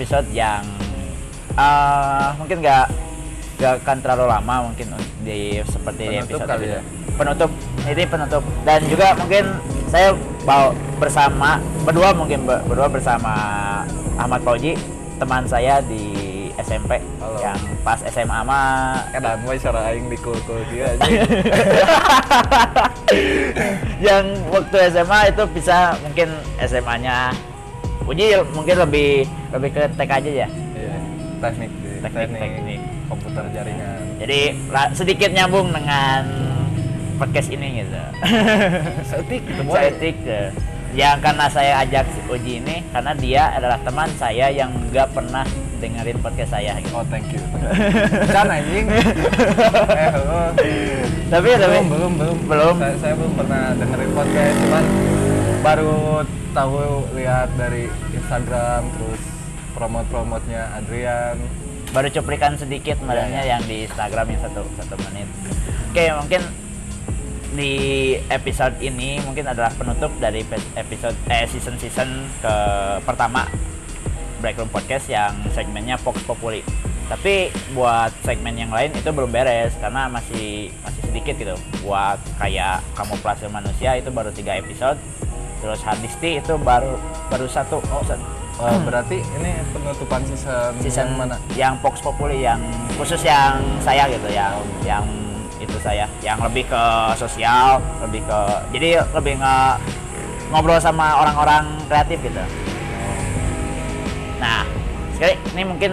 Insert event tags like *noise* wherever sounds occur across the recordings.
episode yang uh, mungkin nggak nggak akan terlalu lama mungkin di seperti di Penutup episode kali ya? Penutup, ini penutup. Dan juga mungkin saya bawa bersama berdua mungkin ber- berdua bersama Ahmad Fauji, teman saya di SMP Halo. yang pas SMA mah Kadang gue cara aing dikul-kul dia *laughs* aja. yang waktu SMA itu bisa mungkin SMA-nya Uji mungkin lebih lebih ke TK aja ya. Iya. Teknik di Teknik, teknik, teknik. komputer jaringan. Jadi sedikit nyambung dengan podcast ini gitu. *laughs* Setik gitu yang karena saya ajak si Uji ini karena dia adalah teman saya yang nggak pernah dengerin podcast saya gitu. Oh, thank you. *laughs* Can anjing. *laughs* eh, oh. Tapi tapi belum, belum, belum. belum. Saya, saya belum pernah dengerin podcast, cuman baru tahu lihat dari Instagram terus promote-promotnya Adrian. baru cuplikan sedikit modelnya Iya, yang di Instagram yang satu satu menit. Oke mungkin di episode ini mungkin adalah penutup dari episode eh season season ke pertama Breakroom Podcast yang segmennya Fox Populi. Tapi buat segmen yang lain itu belum beres karena masih masih sedikit gitu. Buat kayak kamuflase manusia itu baru tiga episode. Terus Hadisti itu baru baru satu oh, satu- Oh, berarti ini penutupan season, season yang mana? yang Fox Populi yang khusus yang saya gitu ya yang itu saya yang lebih ke sosial lebih ke jadi lebih nge ngobrol sama orang-orang kreatif gitu nah sekali ini mungkin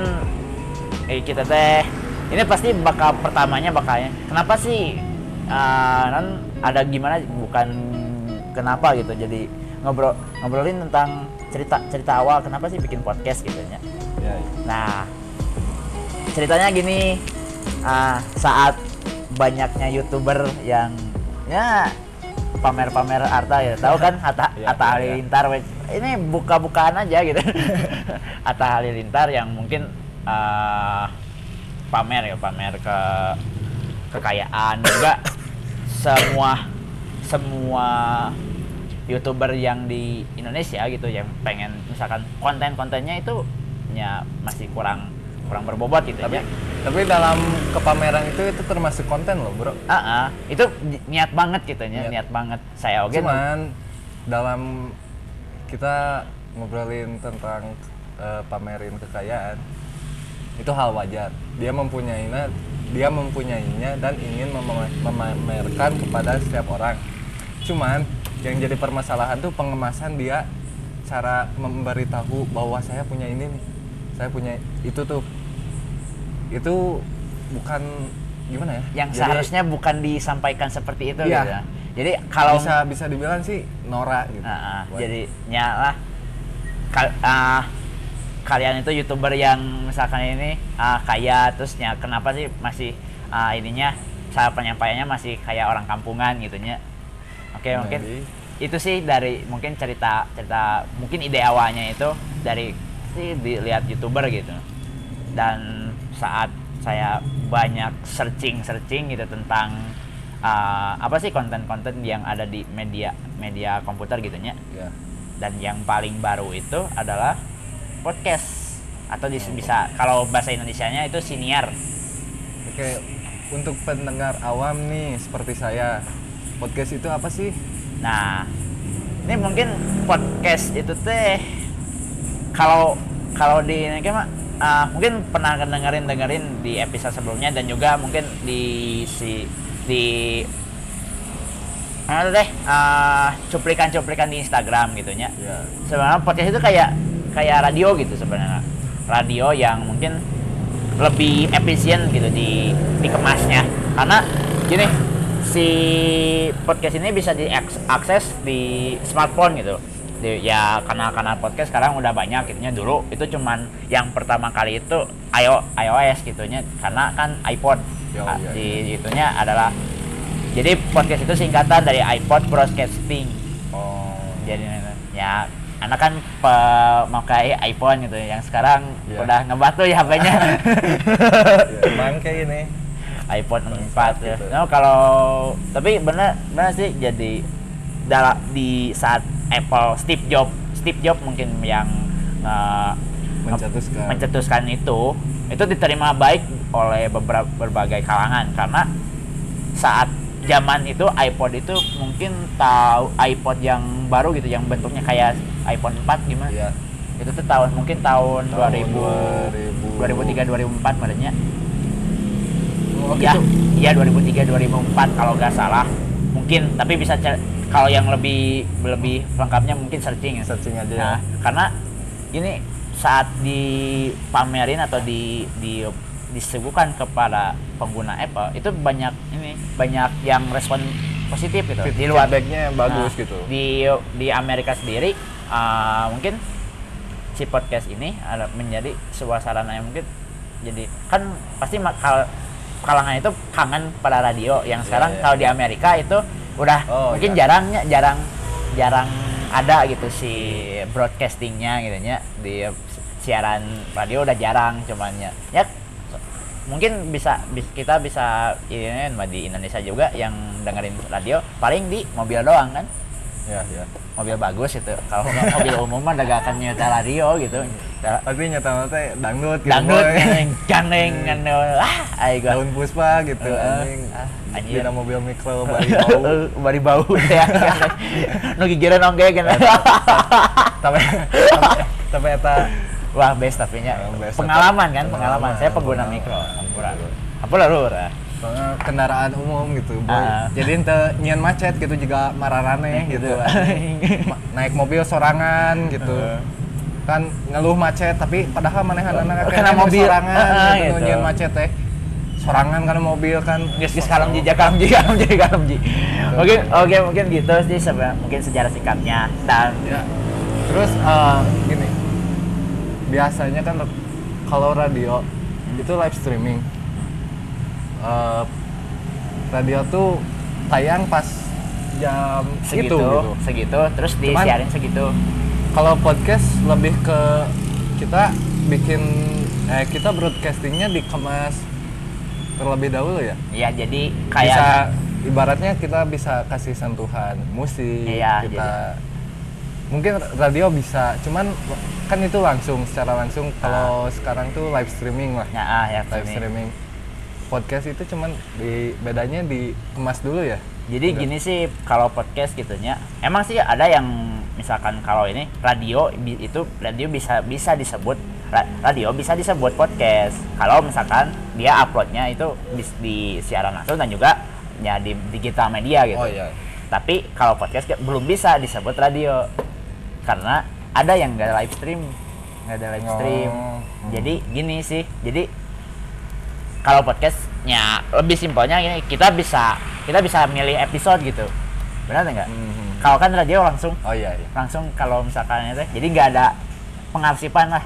eh, kita teh ini pasti bakal pertamanya bakalnya kenapa sih eh, non ada gimana bukan kenapa gitu jadi ngobrol ngobrolin tentang cerita cerita awal kenapa sih bikin podcast gitu ya Ya, ya. Nah, ceritanya gini, ah, saat banyaknya youtuber yang ya pamer-pamer harta ya, tahu kan *laughs* Hatta Hatta iya, iya. Halilintar, ini buka-bukaan aja gitu. *laughs* Hatta Halilintar yang mungkin ah, pamer ya, pamer ke kekayaan juga *coughs* semua semua youtuber yang di Indonesia gitu yang pengen misalkan konten-kontennya itu ya masih kurang kurang berbobot gitu Tapi ya. tapi dalam kepameran itu itu termasuk konten loh, Bro. Ah, ah, itu ni- niat banget gitu ya, Niat. niat banget saya oke. Cuman dalam kita ngobrolin tentang eh, pamerin kekayaan itu hal wajar. Dia mempunyainya, dia mempunyainya dan ingin mem- memamerkan kepada setiap orang. Cuman yang jadi permasalahan tuh pengemasan dia cara memberitahu bahwa saya punya ini nih. Saya punya itu tuh. Itu bukan gimana ya? yang Jadi- seharusnya bukan disampaikan seperti itu Iya. gitu ya. Jadi kalau bisa bisa dibilang sih norak gitu. Ah, Buat- jadi nyala kal- ah, kalian itu youtuber yang misalkan ini ah, kaya terus ya kenapa sih masih ah, ininya cara penyampaiannya masih kayak orang kampungan gitu nya oke Nah, mungkin jadi- itu sih dari mungkin cerita cerita mungkin ide awalnya itu dari sih dilihat youtuber gitu dan saat saya banyak searching searching gitu tentang ah, apa sih konten-konten yang ada di media media komputer gitu nya ya. dan yang paling baru itu adalah podcast atau dis- bisa kalau bahasa Indonesianya itu siniar Oke, untuk pendengar awam nih seperti saya, podcast itu apa sih? Nah ini mungkin podcast itu teh kalau kalau di ini kan mah, ah, mungkin pernah dengerin dengerin di episode sebelumnya dan juga mungkin di si di apa deh ah, cuplikan-cuplikan di Instagram gitu Ya. sebenarnya podcast itu kayak kayak radio gitu sebenarnya radio yang mungkin lebih efisien gitu di dikemasnya karena gini si podcast ini bisa diakses di smartphone gitu. Di, ya kanal-kanal podcast sekarang udah banyak gitunya. Dulu itu cuman yang pertama kali itu iO, iOS gitunya. Karena kan iPod Yo, Ah, iya, di itunya adalah jadi podcast itu singkatan dari iPod Broadcasting. Oh. jadi ya anak kan pemakai iPhone gitu. Yang sekarang Iya. udah ngebatu ya HP-nya ya, *laughs* bangke ini. iPhone 4 ya. gitu. No, kalau tapi benar benar sih jadi dalam di saat Apple Steve Jobs Steve Jobs mungkin yang eh, Mencetuskan. mencetuskan itu itu diterima baik oleh beberapa berbagai kalangan karena saat zaman itu iPod itu mungkin tahu iPod yang baru gitu yang bentuknya kayak iPhone 4 gimana Iya. itu tuh tahun mungkin tahun, Tahun 2000 2003 2004 badannya Oh, ya gitu. iya 2003 2004 kalau nggak salah mungkin tapi bisa kalau yang lebih lebih lengkapnya mungkin searching ya Searching aja ya. nah karena ini saat dipamerin atau di, di disuguhkan kepada pengguna Apple itu banyak ini banyak yang respon positif gitu Feed- di luar feedbacknya bagus Nah, gitu. di di Amerika sendiri uh, mungkin si podcast ini ada menjadi sebuah sarana yang mungkin jadi kan pasti ma- kal- kalangan itu kangen pada radio yang sekarang iya. kalau di Amerika itu udah Oh, mungkin iya. jarangnya jarang jarang ada gitu si broadcastingnya gitu nya di siaran radio udah jarang cuman ya ya mungkin bisa bis- kita bisa ini mah di Indonesia juga yang dengerin radio paling di mobil doang kan Ya, ya. mobil bagus itu kalau nggak mobil *laughs* umum mah udah gak akan nyetel radio gitu Nyetel Tapi nyata teh dangdut gitu. dangdut boy. gandeng gandeng ah ayo gua Daun puspa gitu Heeh. anjing. Ah, anjir. Dina mobil mikro *laughs* bari bau. bari bau *laughs* ya nu gigireun ongge kan tapi tapi- tapi eta wah best tapi nya pengalaman kan pengalaman saya pengguna mikro ampura ampura lur ah. soalnya kendaraan umum gitu boy. Ah. jadi ente nyian macet gitu juga mararane gitu, Gitu. naik mobil sorangan gitu Heeh. kan ngeluh macet tapi padahal manehanana Kena mobil. sorangan Heeh, gitu, gitu. nyian macet teh sorangan karena mobil kan Geus geus kalem ji, kalem ji, kalem ji, kalem ji. Gitu. Mungkin oke mungkin gitu sih mungkin sejarah singkatnya dan Ya. Terus eh, gini, biasanya kan kalau radio itu live streaming. Eh, radio tuh tayang pas jam segitu, itu gitu. segitu, terus disiarin segitu. Kalau podcast lebih ke kita bikin eh kita broadcastingnya dikemas terlebih dahulu ya. Iya, jadi Bisa kayak ibaratnya kita bisa kasih sentuhan musik, Iya, kita mungkin radio bisa, cuman kan itu langsung secara langsung. Kalau sekarang tuh live streaming lah, ya, ah, ya live ini. streaming. Podcast itu cuman di bedanya dikemas dulu ya. Jadi Udah. gini sih kalau podcast gitunya, emang sih ada yang misalkan kalau ini radio itu radio bisa bisa disebut ra- radio bisa disebut podcast. Kalau misalkan dia uploadnya itu bis- di siaran langsung dan juga ya di digital media gitu. Oh iya. Tapi kalau podcast ke- belum bisa disebut radio karena ada yang nggak live stream, nggak ada live stream. Oh. Jadi gini sih, jadi kalau podcastnya lebih simpelnya gini, kita bisa kita bisa milih episode gitu, benar nggak? Mhm. Kalau kan radio langsung Oh iya iya. langsung kalau misalkan itu, jadi nggak ada pengarsipan lah.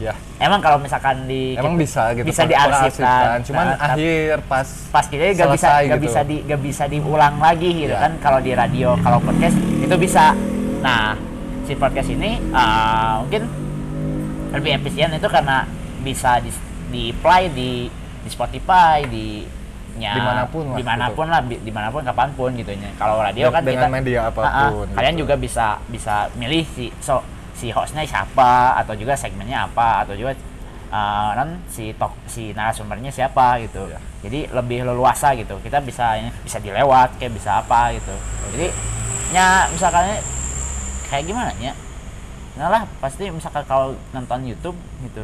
Ya. Emang kalau misalkan di Emang bisa gitu. bisa diarsipkan. Cuman Nah, akhir pas pas kita nggak bisa nggak gitu. bisa di nggak bisa diulang lagi gitu Iya. kan kalau di radio kalau podcast itu bisa nah si podcast ini uh, mungkin lebih efisien itu karena bisa di, di play di di Spotify di nya, Di mana pun lah, di mana pun lah bi- di mana pun kapan pun gitu nya. Kalau radio kan dengan kita media apa pun, kalian gitu. juga bisa bisa milih si so si hostnya siapa atau juga segmennya apa atau juga uh, non si tok si narasumbernya siapa gitu. Iya. jadi lebih leluasa gitu. Kita bisa ini bisa dilewat kayak bisa apa gitu. Jadi nya misalkan kayak gimana ya nah lah pasti misalkan kalau nonton YouTube gitu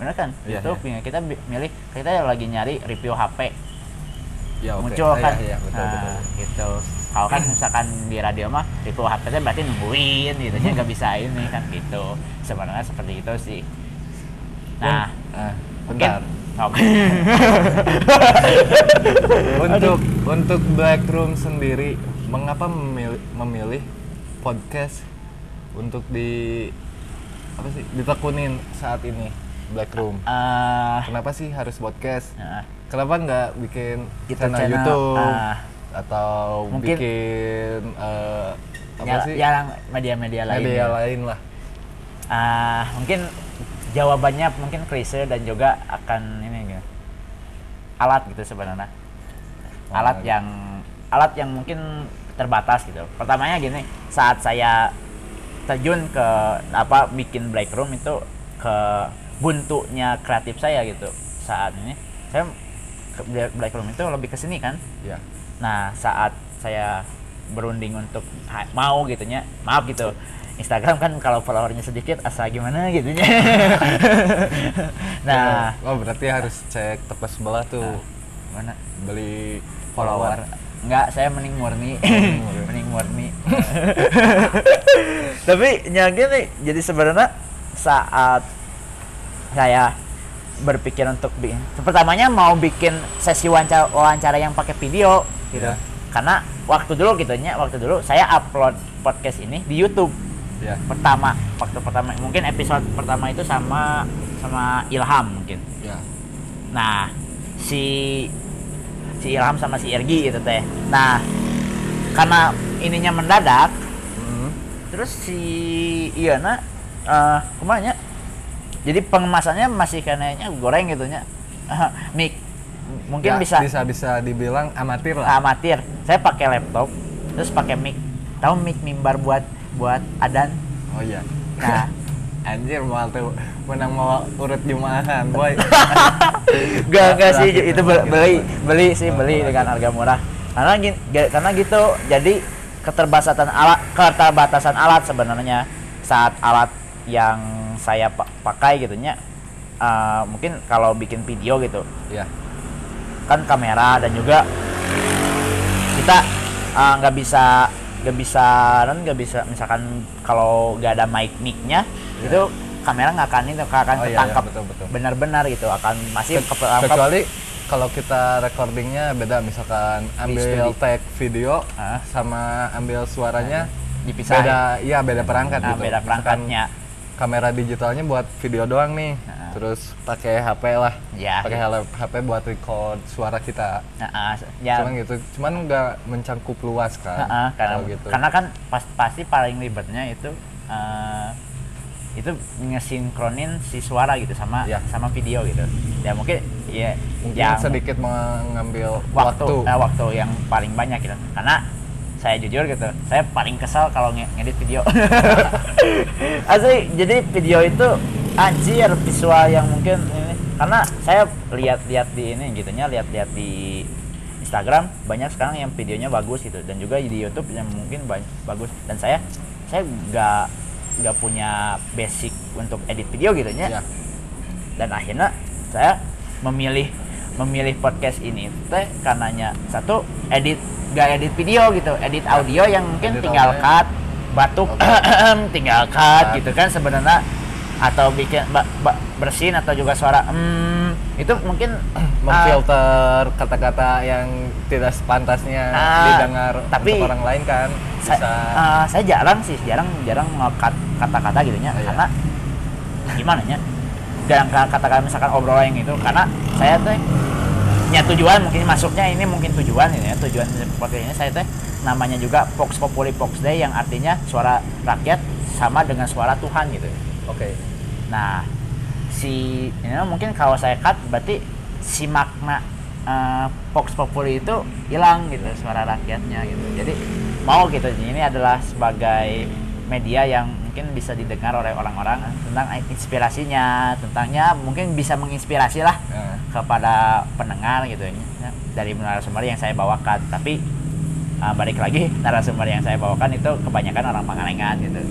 bener kan? Iya, YouTube ya, kita milih kita lagi nyari review HP ya, oke. muncul Ah, kan? Iya, iya, betul, nah, betul. gitu. Kalau kan misalkan di radio mah review HP nya berarti nungguin gitu nya nggak bisa ini kan gitu. Sebenarnya seperti itu sih. Nah Ah, mungkin bentar. oke. *laughs* Untuk untuk Black Room sendiri mengapa memilih, memilih podcast untuk di apa sih ditekunin saat ini Black Room. Eh, kenapa sih harus podcast? Nah, kenapa nggak bikin YouTube channel, channel, YouTube? ah. atau Mungkin- bikin eh, apa ya- sih? yang media-media lain media ya. lain lah. Ah, mungkin jawabannya mungkin klise dan juga akan ini gitu. alat gitu sebenarnya. Oh, alat iya. yang alat yang mungkin terbatas gitu. Pertamanya gini saat saya terjun ke apa bikin break room itu ke buntunya kreatif saya gitu saat ini saya break room itu lebih ke sini kan ya Nah, saat saya berunding untuk mau gitunya, maaf gitu. Instagram kan kalau followernya sedikit asal gimana gitunya. *laughs* nah, oh berarti harus cek toko sebelah tuh mana beli follower? Enggak, saya mending murni. murni. mending murni. *laughs* *laughs* Tapi ya gini, jadi sebenarnya saat saya berpikir untuk bikin pertamanya mau bikin sesi wawancara, wawancara yang pakai video gitu. Ya. karena waktu dulu gitu nya waktu dulu saya upload podcast ini di YouTube. Ya pertama waktu pertama mungkin episode pertama itu sama sama Ilham mungkin. Ya nah si si Ilham sama si Ergi gitu teh. Nah karena ininya mendadak Hmm. terus si Iana eh ke mana jadi pengemasannya masih kayaknya goreng gitu nya. Mic mungkin Ya, bisa bisa bisa dibilang amatir lah. Amatir. Saya pakai laptop terus pakai mic. Tahu mic mimbar buat buat adan? Oh iya. Nah. *laughs* Anjir mau tuh menang mau urut jumahan *laughs* boy. Gak, gak sih itu be- beli laki-laki. beli sih beli dengan harga murah. Karena karena gitu jadi keterbatasan alat keterbatasan alat sebenarnya saat alat yang saya pa- pakai gitunya eh, mungkin kalau bikin video gitu ya kan kamera dan juga kita eh, nggak bisa nggak bisa kan nggak bisa misalkan kalau nggak ada mic micnya Ya. itu kamera nggak akan itu nggak akan Oh, iya, iya, ketangkap betul, betul. benar-benar gitu akan masih Ke- kecuali kalau kita recordingnya beda misalkan ambil tag video Ah. sama ambil suaranya dipisahin. beda iya beda perangkat Nah, gitu beda Misalkan perangkatnya kamera digitalnya buat video doang nih. Ah. terus pakai HP lah. Ya. pakai HP buat record suara kita. Nah, ah, ya. Cuman gitu cuman nggak mencangkup luas kan. Ah, ah, karena gitu. karena kan pas, pasti paling ribetnya itu eh, itu ngesinkronin si suara gitu sama Ya. sama video gitu. Ya mungkin ya mungkin yang sedikit mengambil waktu. waktu, eh, waktu yang paling banyak gitu. Karena saya jujur gitu saya paling kesal kalau nge- ngedit video. *laughs* Asli jadi video itu anjir visual yang mungkin ini. Karena saya lihat-lihat di ini gitunya lihat-lihat di Instagram banyak sekarang yang videonya bagus gitu. Dan juga di YouTube yang mungkin banyak bagus. Dan saya saya nggak nggak punya basic untuk edit video gitu nya ya dan akhirnya saya memilih memilih podcast ini teh karenanya satu edit gak edit video gitu edit audio yang mungkin Edit tinggal audio. cut batuk *clears throat* tinggal cut Cut. gitu kan sebenarnya atau bikin ba- ba- bersin atau juga suara hmm, itu mungkin *clears throat* memfilter kata-kata yang tidak sepantasnya Ah, didengar tapi untuk orang lain kan saya, bisa ah, saya jarang sih jarang jarang ngekat kata-kata gitu nya Oh, iya. karena gimana nya jarang ka- kata-kata misalkan obrolan yang itu karena saya teh nya tujuan mungkin masuknya ini mungkin tujuan ini ya tujuan seperti ini. Saya teh namanya juga Vox Populi Vox Dei yang artinya suara rakyat sama dengan suara Tuhan gitu. Oke. Nah, si ini mungkin kalau saya cut berarti si makna eh, Vox Populi itu hilang gitu suara rakyatnya gitu. Jadi mau gitu ini adalah sebagai media yang mungkin bisa didengar oleh orang-orang tentang inspirasinya, tentangnya mungkin bisa menginspirasi lah Nah, kepada pendengar gitu ya, dari narasumber yang saya bawakan. Tapi eh, balik lagi narasumber yang saya bawakan itu kebanyakan orang Pangalengan gitu.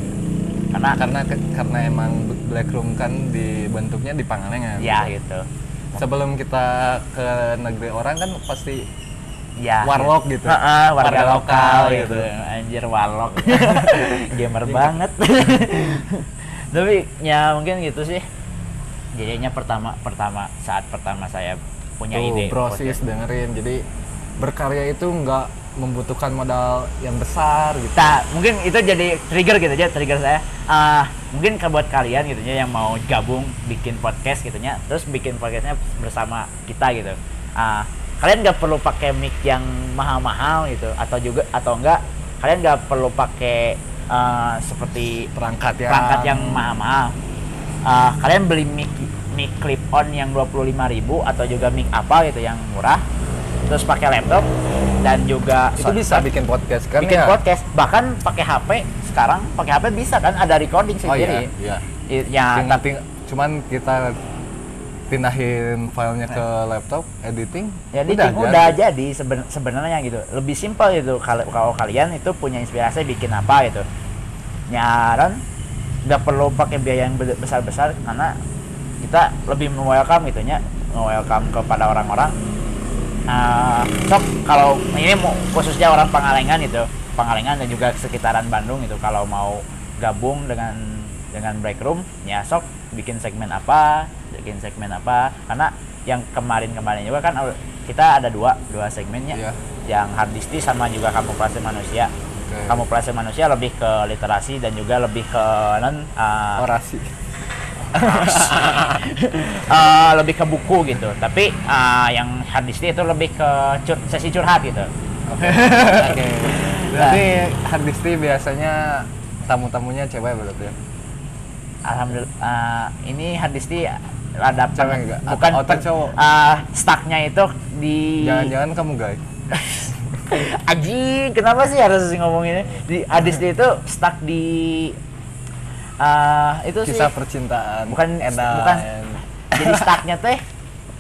Karena karena karena emang black room kan dibentuknya di Pangalengan ya gitu. sebelum kita ke negeri orang kan pasti ya. Warlock gitu. Heeh, warga, Warga lokal, lokal gitu. gitu. anjir warlock. *laughs* Gamer banget. *laughs* tapi ya mungkin gitu sih. Jadinya pertama pertama saat pertama saya punya tuh ide podcast. dengerin. Jadi berkarya itu nggak membutuhkan modal yang besar gitu. Nah, mungkin itu jadi trigger gitu aja trigger saya. Ah, mungkin ke buat kalian gitu ya yang mau gabung bikin podcast gitu ya terus bikin podcastnya bersama kita gitu. Ah, kalian nggak perlu pakai mic yang mahal-mahal gitu atau juga atau enggak kalian nggak perlu pakai eh, seperti perangkat yang perangkat yang mahal-mahal. Ah, kalian beli mic mic clip on yang 25.000 atau juga mic apa gitu yang murah terus pakai laptop dan juga itu bisa bikin podcast kan bikin ya? podcast bahkan pakai HP sekarang pakai HP bisa kan ada recording oh iya sendiri. iya. Ya. Ting- cuman kita pindahin filenya ke laptop editing jadi udah, udah jadi. seben- sebenarnya gitu. Lebih simpel gitu. Kalau kalau kalian itu punya inspirasi bikin apa gitu. Nyaran nggak perlu pakai biaya yang besar besar karena kita lebih welcome gitu nya welcome kepada orang-orang. Nah, sok kalau ini mau khususnya orang Pangalengan itu Pangalengan dan juga sekitaran Bandung itu kalau mau gabung dengan dengan break room ya sok bikin segmen apa bikin segmen apa. Karena yang kemarin-kemarin juga kan uh, kita ada dua dua segmennya. Iya. yang harddisti sama juga kamuflase manusia. Oke. kamuflase manusia lebih ke literasi dan juga lebih ke non uh, orasi. Uh, *laughs* lebih ke buku gitu. Tapi uh, yang harddisti itu lebih ke cur- sesi curhat gitu. Oke. *laughs* Berarti harddisti biasanya tamu-tamunya cewek berarti ya? Alhamdulillah uh, ini harddisti ada Cewek enggak? bukan Atau- atau cowok? uh, stucknya itu di jangan-jangan kamu guys *laughs* Anjing, kenapa sih harus ngomong ini? Di harddisti itu stuck di uh, itu sih. kisah percintaan. Bukan enak bukan. Jadi stucknya teh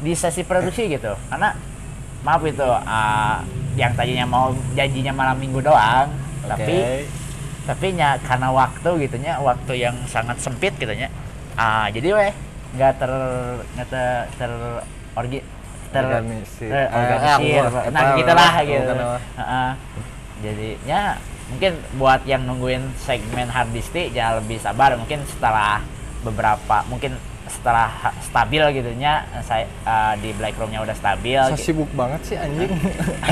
di sesi produksi gitu. Karena maaf itu uh, yang tadinya mau janjinya malam minggu doang. Oke. tapi tapi nya karena waktu gitu nya waktu yang sangat sempit gitu nya ah jadi weh nggak ter nggak ter, ter orgi ter Organisir. ter- Ah, organisir apa- nah gitu gitu apa. Heeh. jadinya mungkin buat yang nungguin segmen harddisti jangan lebih sabar mungkin setelah beberapa mungkin setelah stabil gitu nya saya eh, di black roomnya udah stabil so gitu. sibuk banget sih anjing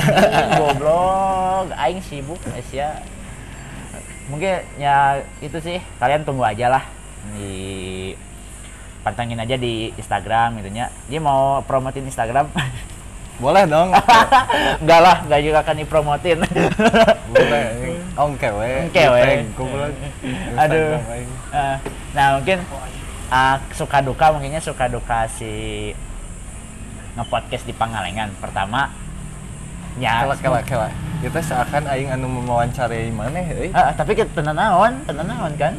*laughs* goblok aing sibuk Asia mungkin ya itu sih kalian tunggu aja lah di pantengin aja di Instagram gitu nya. Dia mau promotin Instagram. *laughs* Boleh dong. *laughs* Enggak lah enggak juga akan dipromotin. *laughs* Boleh. Oh kewe. Kewe. goblok Aduh. Eh, nah mungkin ah, suka duka mungkinnya suka duka si ngepodcast di Pangalengan. Pertama ya. Kela kela kela. Kita seakan aing anu mewawancarai mana euy. Ah, tapi kita tenan naon tenan naon kan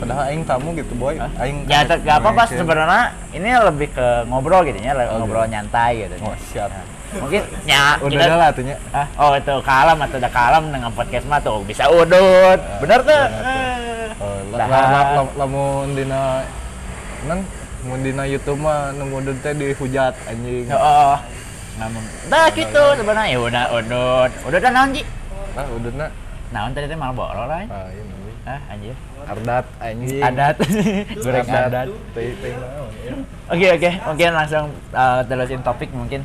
padahal aing tamu gitu boy. Hah? aing ya kayak gak apa-apa ngecek. sebenarnya ini lebih ke ngobrol gitu ya Oh, ngobrol gitu. nyantai gitu oh siap. Mungkin ya udah kita- lah tuh nya. Ah, oh itu kalam atau udah kalam dengan podcast mah tuh bisa udut. Tuh? bener tuh. Oh, la- la- lamun dina nan mun dina YouTube mah nemu teh dihujat anjing. Oh. Ngomong nah gitu sebenarnya. Ya udah udut. Udut kan naon Ji? lah udah nak naon tadi teh malah borol lah ah anjir ardat anjing adat *laughs* goreng adat. Oke oke, mungkin langsung uh, terusin topik mungkin.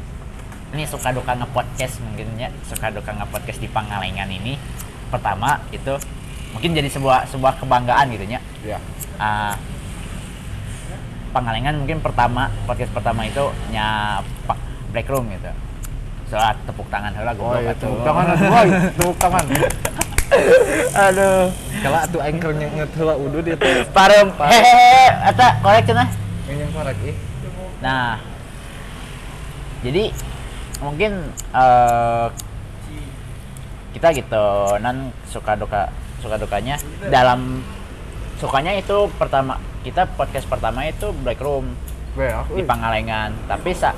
Ini suka duka nge-podcast mungkin ya, suka duka nge-podcast di Pangalengan ini. Pertama itu mungkin jadi sebuah sebuah kebanggaan gitu ya. ya Uh, Pangalengan mungkin pertama podcast pertama itu nya break room gitu. Soal tepuk tangan heula oh goblok iya atuh. tepuk tangan tepuk *laughs* tangan *laughs* Aduh. Kalau atuh aing keur nyenget heula udu dia teh Parem. Hehehe, eta korek cenah. yang korek ih. Nah, jadi mungkin eh, kita gitu nan suka duka suka dukanya. Dalam sukanya itu pertama kita podcast pertama itu break room. Di Pangalengan. Tapi sa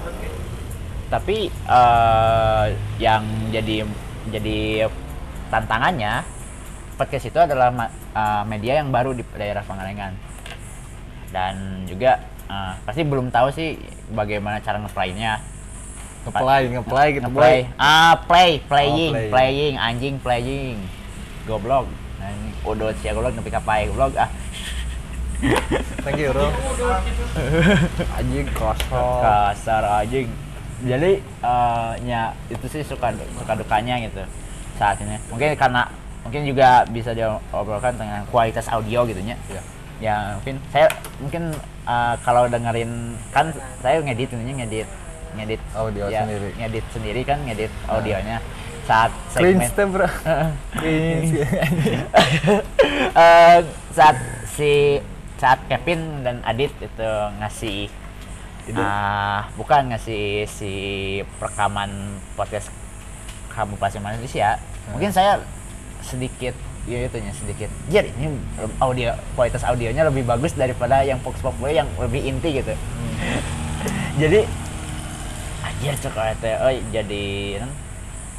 tapi eh, yang jadi jadi tantangannya podcast itu adalah eh, media yang baru di daerah Pangalengan dan juga eh, pasti belum tahu sih bagaimana cara ngeplaynya. Ngeplay ngeplay gitu ngeplay. ah play playing Oh, play. playing anjing playing. Goblok. Nah, ini udut sih goblok nepi ka pae goblok. Ah. *laughs* Thank you bro *laughs* anjing kosong. Kasar anjing. Jadi eh, nya itu sih suka suka dukanya gitu saat ini. Mungkin karena mungkin juga bisa diobrolkan dengan kualitas audio gitu ya ya mungkin saya mungkin eh, kalau dengerin kan saya ngedit ini ngedit ngedit Audio ya, sendiri. ngedit sendiri kan ngedit audionya saat cringe segmen teh bro. *laughs* Cringe. *laughs* Eh, saat si saat Kevin dan Adit itu ngasih ide Ah, bukan ngasih si rekaman podcast kamu pasti manusia. Mungkin saya sedikit ya itunya sedikit. Jir, ini audio kualitas audionya lebih bagus daripada yang Fox Pop Boy yang lebih inti gitu. jadi anjir cek oh jadi kan,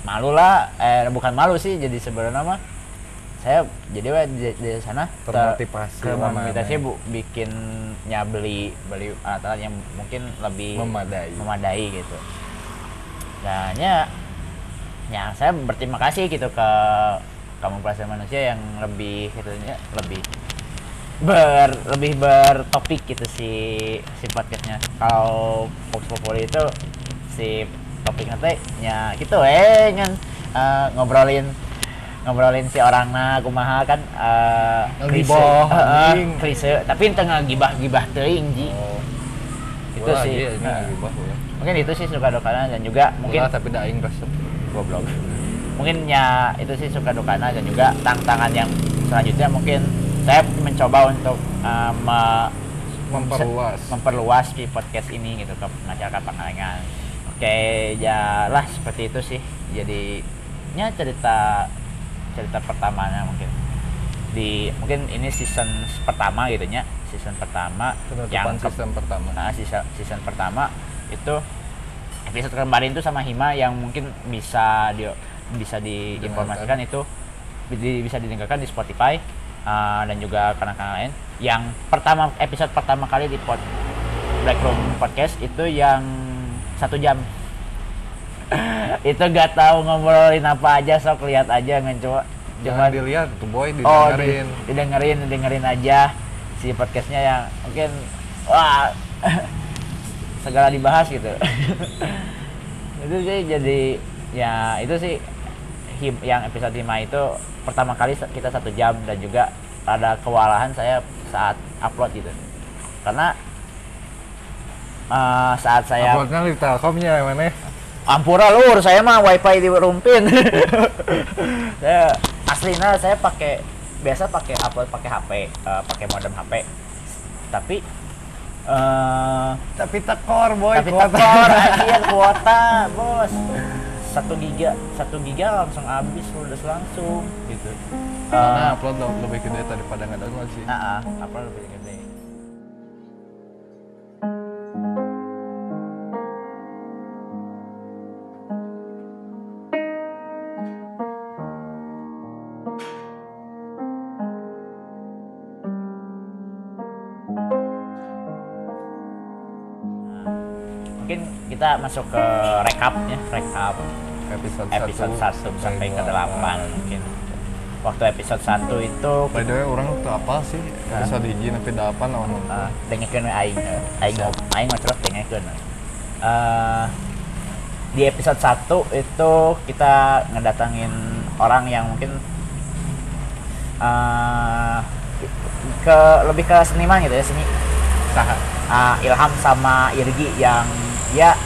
malu lah eh bukan malu sih jadi sebenarnya mah saya jadi weh di, sana ter- Termotivasi termotivasi bu bikinnya beli beli alat yang mungkin lebih Memadai. memadai gitu dan ya ya saya berterima kasih gitu ke kamu perasaan manusia yang lebih gitu ya lebih ber lebih bertopik gitu si si podcastnya. Kalau Fox Populi itu si topiknya teh nya gitu eh ngan eh, ngobrolin ngobrolin si orang na kumaha kan eh klise. klise. Tapi ente gibah gibah teuing ji. Oh. Itu sih. ulah. mungkin itu sih suka dukanya dan juga mungkin tapi da aing resep goblok mungkin ya itu sih suka dukanya dan juga tantangan yang selanjutnya mungkin saya mencoba untuk uh, me- memperluas. memperluas di podcast ini gitu ke masyarakat Pangalengan oke ya lah seperti itu sih. Jadi ya cerita cerita pertamanya mungkin. Di mungkin ini season pertama gitu ya season pertama penutupan ke- sistem pertama. Nah, season, season pertama itu episode kemarin itu sama Hima yang mungkin bisa di bisa diinformasikan itu di- bisa didengarkan di Spotify uh, dan juga kanal-kanal lain. Yang pertama episode pertama kali di pod Black Room Podcast itu yang satu jam. *coughs* itu gak tahu ngobrolin apa aja sok lihat aja ngecoba jangan dilihat tuh boy Oh, didengerin di- didengerin, didengerin aja si podcastnya yang mungkin wah *coughs* segala dibahas gitu. *laughs* itu sih jadi ya itu sih him- yang episode 5 itu pertama kali kita satu jam dan juga ada kewalahan saya saat upload gitu karena eh, saat saya uploadnya di telkomnya mana Ampura lur, saya mah wifi di rumpin. *laughs* saya aslinya saya pakai biasa pakai upload pakai HP, eh, pakai modem HP. Tapi eh tapi tekor boy tapi kuota. tekor *laughs* anjir kuota, Bos. Satu giga, satu giga langsung habis ludes langsung gitu. karena Eh, upload lo- lebih gede daripada nggak download sih nah, ah, upload lebih gede. Kita masuk ke rekap ya rekap episode, episode 1 sampai ke 8 delapan. mungkin. Waktu episode 1 itu by the way orang tuh apa sih? Episode hiji sampai delapan oh uh, dengekeun we aing aing aing mah terus dengekeun. Eh, di episode 1 itu kita ngedatangin orang yang mungkin eh, ke lebih ke seniman gitu ya seni. Saha? Ah, Ilham sama Irgi yang ya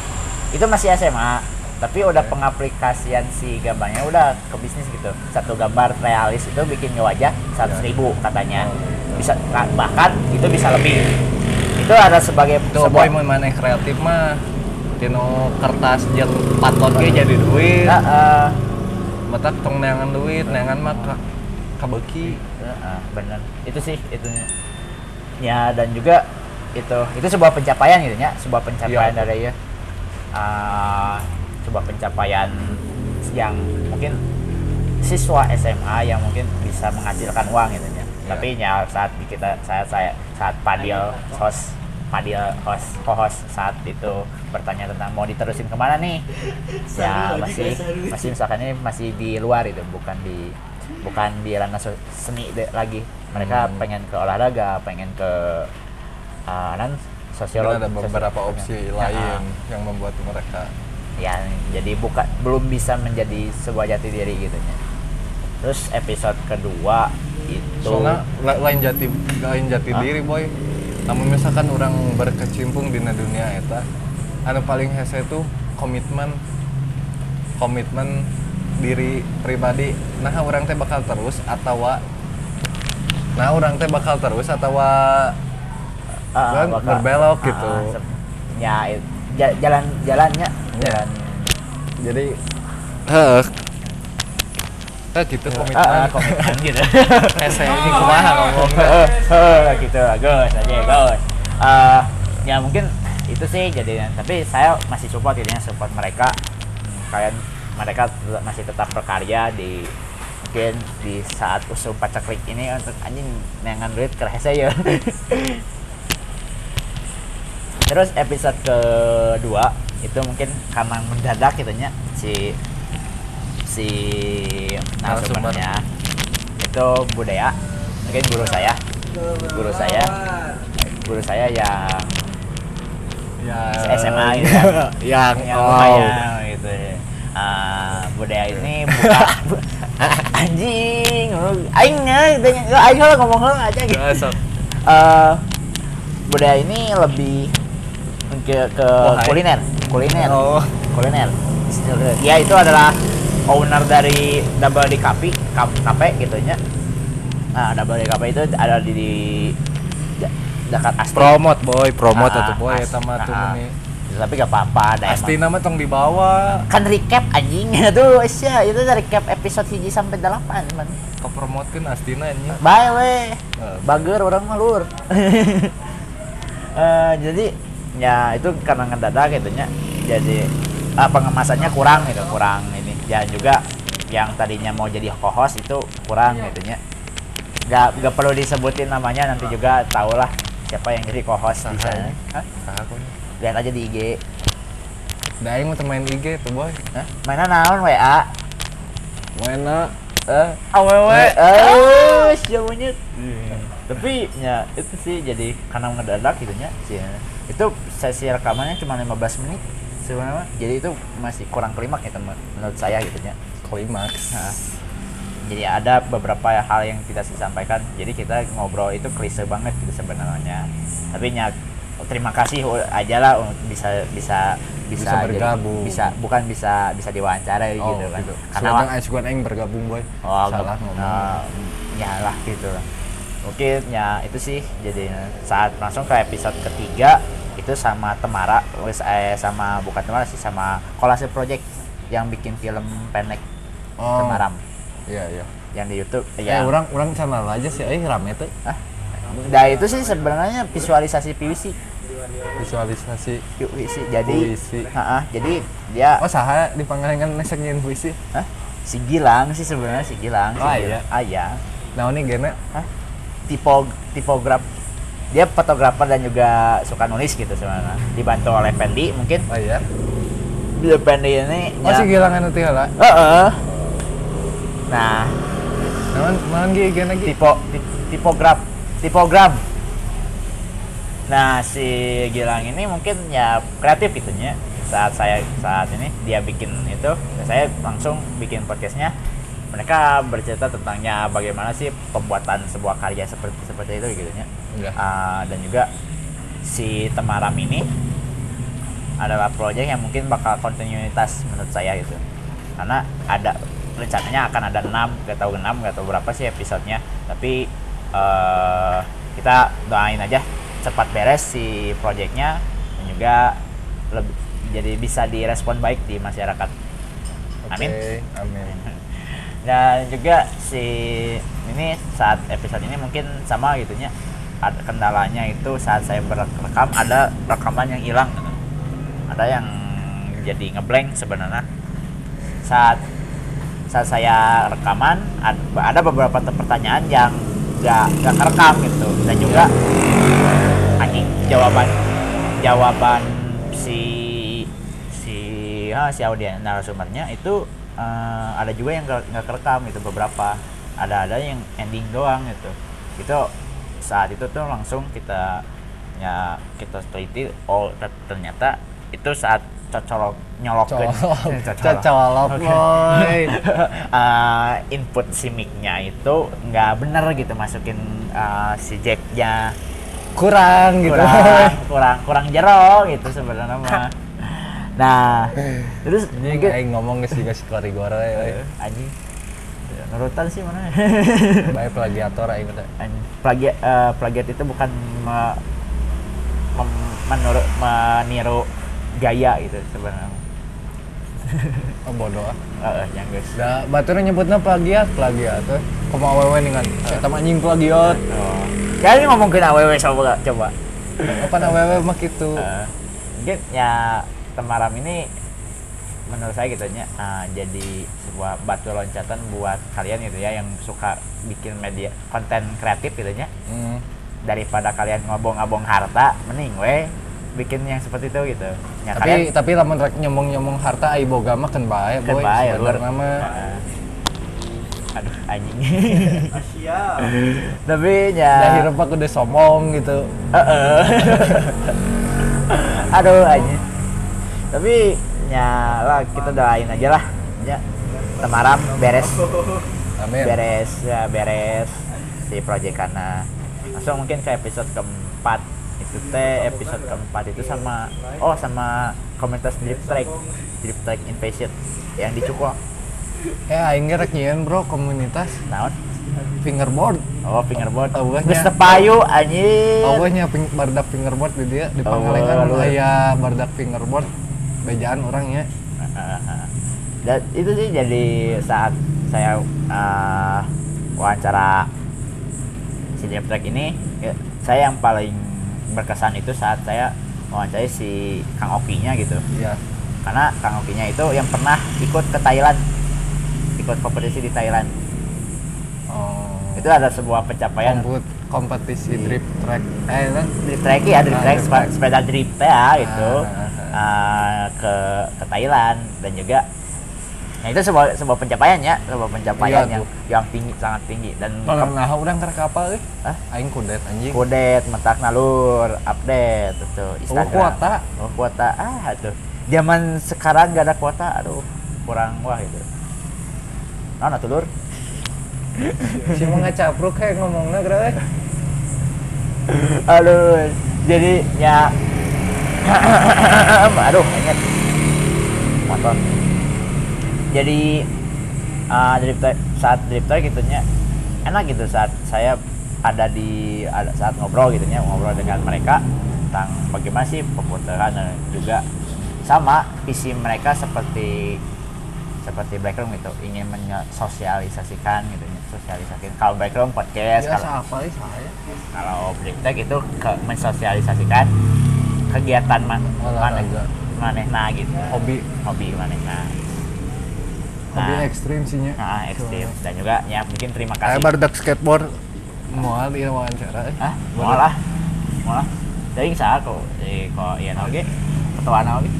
itu masih SMA tapi udah pengaplikasian si gambarnya udah ke bisnis gitu. Satu gambar realis itu bikin wajah seratus ribu katanya. Bisa nah, bahkan itu bisa lebih. Itu ada sebagai tuh boy sebuah mau mana kreatif mah? Tino kertas jeung patot ge jadi duit. Ya, eh, matak tong neangan duit neangan mah ka kabeuki Heeh, bener. Itu sih itunya. Ya dan juga itu itu sebuah pencapaian gitu ya sebuah pencapaian Iya. dari ya Sebuah pencapaian yang mungkin siswa SMA yang mungkin bisa menghasilkan uang gitu ya. Tapi ya saat kita saya saya saat Padil host Padil host co-host saat itu bertanya tentang mau diterusin ke mana nih? *laughs* Ya masih masih misalkan ini masih di luar itu bukan di bukan di ranah seni lagi. Mereka Hmm. pengen ke olahraga pengen ke uh, sosiologi ada beberapa sosiologi. opsi Ya, lain yang membuat mereka ya jadi bukan belum bisa menjadi sebuah jati diri gitu ya terus episode kedua itu soalnya la- lain jati lain jati Hah? diri boy namun misalkan orang berkecimpung di dunia eta anu paling hese itu komitmen komitmen diri pribadi nah orang teh bakal terus atau nah orang teh bakal terus atau ah, kan bakal- berbelok ah, gitu. ya jalan jalannya. Ya. jalan. Jadi heeh. Kayak gitu Ah, komitmen. komitmen gitu. *laughs* Hese ini kumaha ngomong? Heeh, gitu. Gus aja Gus Eh, ya mungkin itu sih jadi tapi saya masih support jadinya support mereka. Hmm, kalian mereka masih tetap berkarya di mungkin di saat usul pacaklik ini untuk anjing nengan duit kerasa ya *laughs* terus episode kedua itu mungkin karena mendadak gitu nya si si Narasumber. narasumbernya itu budaya mungkin guru saya guru saya guru saya yang ya SMA gitu kan. yang yang oh lumayan gitu ya. Ah, budaya ini buka *laughs* anjing lu- aing ya gitu, aing lah ngomong lu aja gitu Ya, sok. Eh, budaya ini lebih ke, ke Wahai. kuliner. Kuliner. Oh. Kuliner. Ya itu adalah owner dari Double di Cafe Cafe gitu nya. Nah Double di Cafe itu ada di, di de- dekat Asti. Promote boy. Promote Ah, atau boy eta mah tuh ah. meni tapi gak apa-apa ada emang. nama tong dibawa. Kan recap anjing. *laughs* Tuh sih itu dari recap episode hiji sampai delapan man. Ke promotekeun astina anjing. Bye weh Eh, bager orang malur *laughs* Eh, jadi ya itu karena ngedadak gitu nya. Jadi ah, pengemasannya kurang gitu kurang ini. Dan juga yang tadinya mau jadi co-host itu kurang gitu nya. Nggak nggak perlu disebutin namanya nanti juga tau lah siapa yang jadi co-host di sana. lihat aja di IG Da aing mau main IG tuh boy. Hah? mainan naon WA Mana? eh? Awewe. eh. Siapanya tapi ya itu sih jadi karena ngedadak gitu nya sih itu sesi rekamannya cuma 15 menit sebenarnya jadi itu masih kurang klimak ya teman menurut saya gitu nya Klimaks. Nah, jadi ada beberapa hal yang tidak disampaikan jadi kita ngobrol itu klise banget gitu sebenarnya tapi nya terima kasih aja lah bisa bisa bisa, Bisa jadi- bergabung. bisa bukan bisa bisa diwawancara Oh, gitu kan gitu. karena Sekarang aing suka aing bergabung boy. Oh, Salah ngomong. nah, ya lah gitu lah. Mungkin ya itu sih jadi saat langsung ke episode ketiga itu sama Temara eh sama bukan Temara sih sama Kolase Project yang bikin film pendek Oh. Temaram Iya, iya. yang di YouTube Ya, ya. orang orang channel aja sih aing rame tuh. Ah, Nah itu sih sebenarnya visualisasi PVC, Visualisasi PVC. Jadi, puisi. Jadi dia Oh, saha di Pangalengan nesek nyin puisi? Hah? si Gilang sih sebenarnya si Gilang. si Oh, Gilang. iya. Ah iya. Nah, ini gene Hah? Tipo tipograf dia fotografer dan juga suka nulis gitu sebenarnya dibantu oleh Pendi mungkin Oh iya. dia Pendi ini Oh, si gilangan itu lah. Heeh. nah Naon naon ge gene ge? tipo ti- tipograf tipograf nah si Gilang ini mungkin ya kreatif gitu ya saat saya saat ini dia bikin itu saya langsung bikin podcastnya mereka bercerita tentangnya bagaimana sih pembuatan sebuah karya seperti seperti itu gitu ya. Ah, dan juga si Temaram ini adalah proyek yang mungkin bakal kontinuitas menurut saya gitu. Karena ada rencananya akan ada 6 gak tahu 6 gak tahu berapa sih episodenya. Tapi eh kita doain aja cepat beres si proyeknya dan juga lebih jadi bisa direspon baik di masyarakat. Amin. amin. *laughs* dan juga si ini saat episode ini mungkin sama gitu ada kendalanya itu saat saya berekam ada rekaman yang hilang. Ada yang jadi ngeblank sebenarnya. Saat saat saya rekaman ad- ada beberapa pertanyaan yang gak gak kerekam gitu. Dan juga anjing jawaban jawaban si si ah, si audien narasumbernya itu eh, ada juga yang nggak kerekam gitu beberapa. Ada ada yang ending doang gitu. Itu saat itu tuh langsung kita ya kita teliti oh ter- ternyata itu saat cocolok Colok. Cocolok, *laughs* boy. *laughs* Eh, input si mic-nya itu nggak bener gitu masukin eh, si jack-nya. Kurang gitu. kurang *laughs* kurang kurang jero gitu sebenarnya mah nah terus Ini mungkin aing ngomong geus juga si korigor we. anjing. Nurutan sih mana? Bae plagiator aing teh. Anjing. plagiat eh, plagiat itu bukan me- mem- menurut meniru gaya gitu sebenarnya. *laughs* Oh, bodoh ah. Heeh, yang guys. Da baturnya nyebutnya plagiat plagiat tuh kuma awewe dengan saya anjing plagiat. Oh. ya ini ngomongin aww coba coba. Apa awewe mah gitu. Eh, mungkin ya Temaram ini menurut saya gitu ya eh, jadi sebuah batu loncatan buat kalian gitu ya yang suka bikin media konten kreatif gitu ya Hmm. daripada kalian ngobong-ngobong harta mending we bikin yang seperti itu gitu ya tapi kalian tapi lamun rek nyomong-nyomong harta ai boga mah kan bae kan boy sebenarnya mah Heeh. aduh anjing *laughs* Asia. tapi dah ya hirup aku udah sombong gitu Heeh. *laughs* aduh anjing tapi ya lah kita doain aja lah. Ya Temaram beres. Amin. Beres ya beres. Si project karena langsung mungkin ke episode keempat. Itu teh episode keempat itu sama oh sama komunitas drip track. Drip track invasion yang di Cukwa eh aing rek bro komunitas. Naon? Fingerboard. Oh fingerboard. Awalnya- geus tepayu anjing. Awalnya ping, bardak fingerboard di dia di Oh, Pangalengan luar. aya bardak fingerboard bejaan orangnya *laughs* dan itu sih jadi saat saya uh, wawancara si track ini ya, saya yang paling berkesan itu saat saya wawancarai si Kang Oki-nya gitu. Iya. Karena Kang Oki-nya itu yang pernah ikut ke Thailand ikut kompetisi di Thailand. Oh. Itu ada sebuah pencapaian. Komput kompetisi Iya. drip track. Eh kan drip track ya drip Ah, track drip sepa- track. sepeda drip ya gitu. Ah, uh, ke ke Thailand. Dan juga nah itu sebuah sebuah pencapaian ya. Sebuah pencapaian Iya yang tuh. yang tinggi sangat tinggi. Dan kalau nah urang ke kapal euy Hah? aing kudet anjing. Kudet mentak nalur update itu Instagram. kuota. oh kuota. Ah tuh. Zaman sekarang gak ada kuota aduh kurang wah itu. Nah tuh lur. *laughs* Si mau ngacapruk kayak ngomongnya kira eh? Aduh jadi ya *laughs* aduh inget motor. Jadi uh, drip tire- saat drip tire gitu nya enak gitu saat saya ada di ada saat ngobrol gitu nya ngobrol dengan mereka tentang bagaimana sih pemutaran dan juga sama visi mereka seperti seperti Blackroom gitu ingin mensosialisasikan gitu ya sosialisasikan. Kalau Blackroom podcast biasa kalau apa kalau Bliptek itu ke mensosialisasikan kegiatan man maneh Olahraga. manehna gitu. Hobi. Hobi manehna hobi nah, ekstrim sih nya. Nah, ekstrim. Dan juga ya mungkin terima kayak kasih. bardak skateboard. Moal di wawancara eh. ah mau lah. Mau lah. Jadi salah kok jadi kok iya oke. Ketua oke.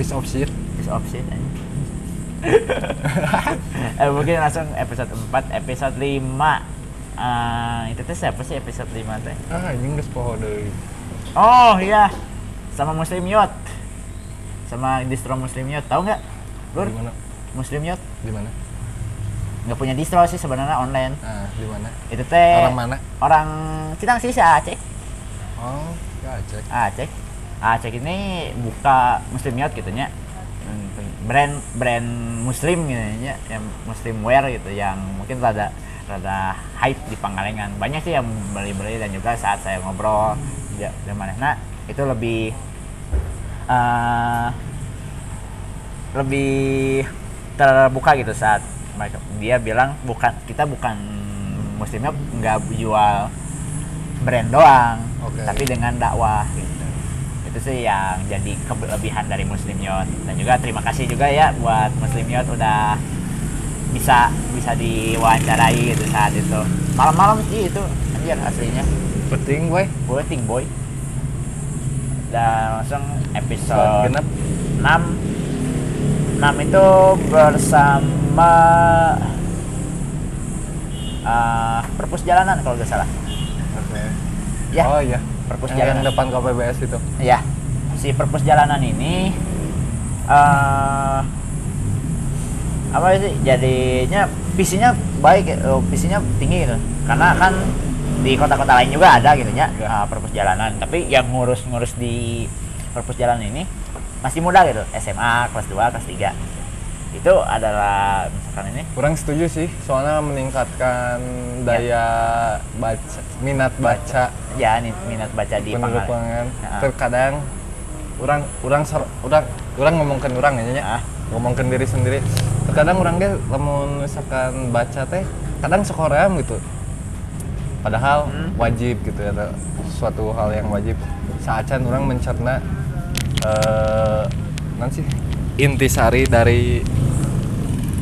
Piece of shit. Is option aja. eh, mungkin langsung episode 4 episode 5 Eh, itu teh siapa sih episode 5 teh? Ah anjing geus poho deui. Oh iya, sama Muslim Yacht, sama distro Muslim Yacht, tahu nggak? Lur, di mana Muslim Yacht di mana nggak punya distro sih sebenarnya online. ah di mana Itu teh orang mana orang Citang sih si Aceh. oh ya cek Aceh. Aceh ini buka Muslim Yacht gitu nya. Brand brand Muslim gitu nya, yang Muslim wear gitu yang mungkin rada rada hype di Pangalengan. Banyak sih yang beli-beli dan juga saat saya ngobrol ya mana nah itu lebih eh, lebih terbuka gitu saat mereka dia bilang bukan kita bukan muslimnya nggak jual brand doang Oke. tapi dengan dakwah gitu. Itu sih yang jadi kelebihan dari Muslim Yacht dan juga terima kasih juga ya buat Muslim Yacht udah bisa bisa diwawancarai gitu saat itu. Malam-malam sih itu anjir aslinya. Penting boy. Bulletin boy dan langsung episode genep 6 6 itu bersama uh, perpus jalanan kalau nggak salah. Oke. Ya. Oh iya. Perpus yang, yang jalanan. depan KPBS itu. Ya. Si perpus jalanan ini eh apa sih? Jadinya visinya baik eh, visinya tinggi gitu. Karena kan di kota-kota lain juga ada gitu ya Ya. eh, perpus jalanan tapi yang ngurus-ngurus di perpus jalanan ini masih muda gitu SMA kelas 2 kelas 3 itu adalah misalkan ini kurang setuju sih soalnya meningkatkan daya baca minat baca ya nih minat baca di. Pangalengan. Heeh. terkadang orang orang orang orang ngomongkan orang aja nya Ah. ngomongkan diri sendiri terkadang orang ge lamun misalkan baca teh kadang sekoream gitu padahal Hmm. wajib gitu ya suatu hal yang wajib saacan orang mencerna eh non sih intisari dari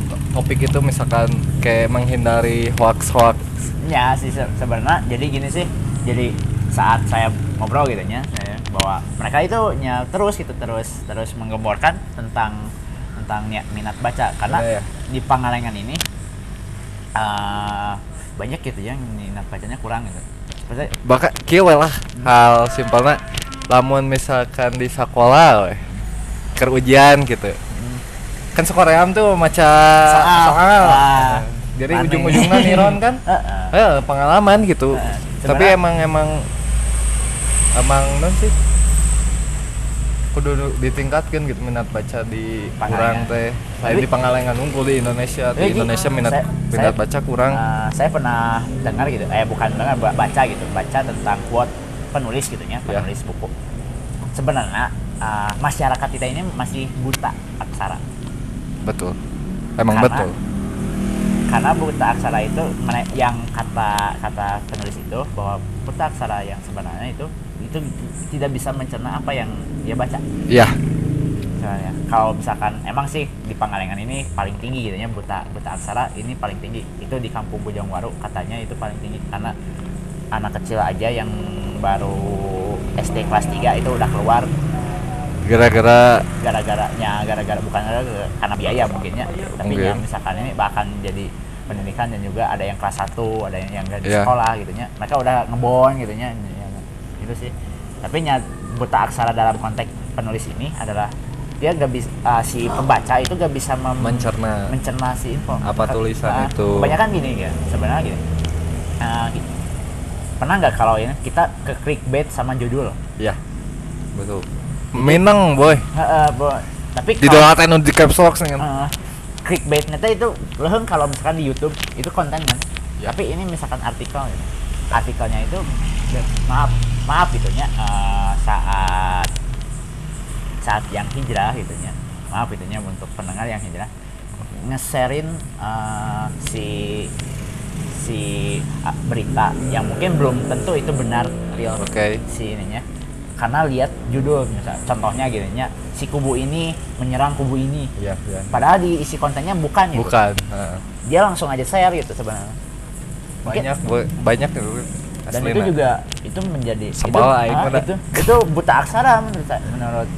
to- topik itu misalkan kayak menghindari hoax hoax ya sih se- sebenarnya jadi gini sih jadi saat saya ngobrol gitu saya- bahwa mereka itu nya terus gitu terus terus menggemborkan tentang tentang niat minat baca karena Iya, ya. di Pangalengan ini eh, banyak gitu yang minat bacanya kurang gitu seperti bakal kieu we lah hal simpelnya lamun misalkan di sekolah we, keur ujian gitu kan sekoream tuh maca Soal. soal, Ah. jadi ujung-ujungnya niron kan Heeh. *laughs* eh, pengalaman gitu Heeh. tapi emang emang emang non sih kudu du- ditingkatkan gitu minat baca di kurang Pangalengan. teh Tapi- di Pangalengan unggul di Indonesia di Indonesia minat saya- minat saya- baca kurang Eh, saya pernah dengar gitu, eh bukan dengar ba- baca gitu, baca tentang quote penulis gitu ya, Ya. penulis buku. Sebenarnya eh, masyarakat kita ini masih buta aksara. betul emang Karena- betul Karena buta aksara itu yang kata kata penulis itu bahwa buta aksara yang sebenarnya itu itu tidak bisa mencerna apa yang dia baca. iya Misalnya, kalau misalkan emang sih di Pangalengan ini paling tinggi gitu ya buta buta aksara ini paling tinggi. Itu di Kampung Bojongwaru katanya itu paling tinggi. Karena anak kecil aja yang baru SD kelas 3 itu udah keluar. Gara-gara gara-garanya gara-gara bukan gara karena biaya mungkinnya. Tapi Mungkin. yang misalkan ini bahkan jadi pendidikan dan juga ada yang kelas 1 ada yang yang di Iya. sekolah gitu nya. Mereka udah ngebon gitu Ya, gitu sih. Tapi nya buta aksara dalam konteks penulis ini adalah dia gak bisa si pembaca itu gak bisa mem- mencerna. mencerna si info. Apa tulisan itu? kebanyakan gini ya sebenarnya gini. Ah, gi- pernah nggak kalau ini kita ke clickbait sama judul? Ya betul. Minang boy. Heeh, Bo. tapi di doa di caps lock kan? Uh, clickbait neta itu leheng kalau misalkan di YouTube itu konten kan? Ya. tapi ini misalkan artikel gitu. artikelnya itu maaf maaf gitu nya eh, saat saat yang hijrah gitu nya maaf gitu nya untuk pendengar yang hijrah. Ngeserin eh, si si ah, berita yang mungkin belum tentu itu benar real Oke. si ininya. Karena lihat judul misal contohnya gini nya si kubu ini menyerang kubu ini. Iya iya. Padahal di isi kontennya bukan gitu. Bukan Heeh. dia langsung aja share gitu sebenarnya. Mungkin- banyak boy banyak dan itu juga itu menjadi Sebel itu, ah, itu itu buta aksara menurut saya- menurut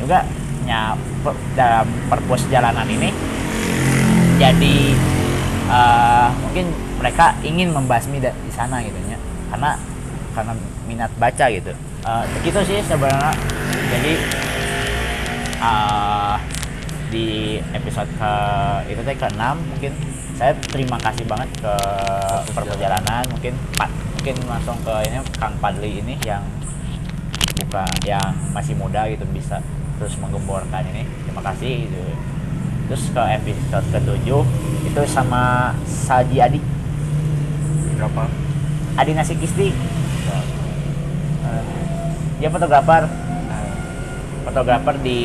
juga nya per- dalam perpus jalanan ini. Jadi eh, mungkin mereka ingin membasmi da- di sana gitu ya. Karena karena minat baca gitu. Begitu sih sebenarnya. Jadi eh, di episode ke itu teh ke 6 mungkin saya terima kasih banget ke perjalanan mungkin Pak mungkin langsung ke ini Kang Padli ini yang buka yang masih muda gitu bisa terus menggemborkan ini terima kasih gitu. terus ke episode ke-7 itu sama Saji Adi berapa Adi Nasi Kisti dia fotografer fotografer di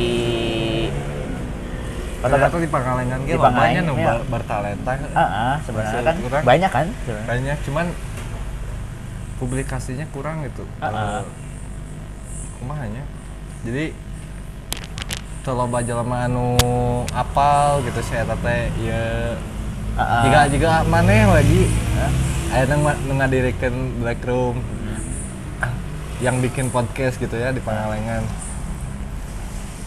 Ternyata di Pangalengan Pangalengan, lobanya nu iya. ber- bertalenta Ah, ah, sebenarnya kan kurang. banyak kan sebenarnya. banyak cuman publikasinya kurang gitu Ah, ah. kumahanya jadi coba jelema anu apal gitu saya tete ya Ah, ah. jika jika maneh lagi aya nang nu ngadirikeun black room yang bikin podcast gitu ya di Pangalengan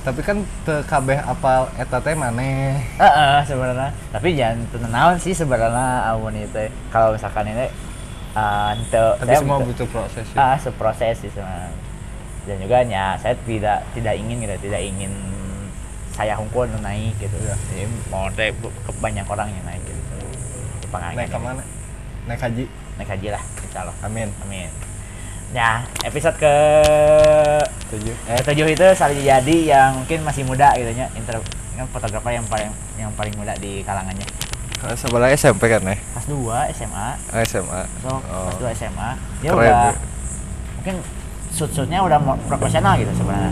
tapi kan teu kabeh apal eta teh maneh Heeh, sebenarnya. Tapi jangan tenawan sih sebenarnya amun itu. Kalau misalkan ini uh, tapi semua butuh proses ah seproses sih sebenarnya. Dan juga ya saya tidak tidak ingin gitu, tidak ingin saya hunkul naik gitu. Iya. Jadi mau ke banyak orang yang naik gitu. Di Pangalengan naik ini. ke mana naik haji Naik haji lah, insya Allah. amin Amin. Ya, episode ke tujuh ketujuh itu saling jadi yang mungkin masih muda gitu nya inter kan fotografer yang paling yang paling muda di kalangannya sebelah SMP kan ya kelas 2 SMA Oh, SMA so Oh. kelas 2 SMA dia Keren, udah ya. mungkin shoot shootnya udah profesional gitu sebenarnya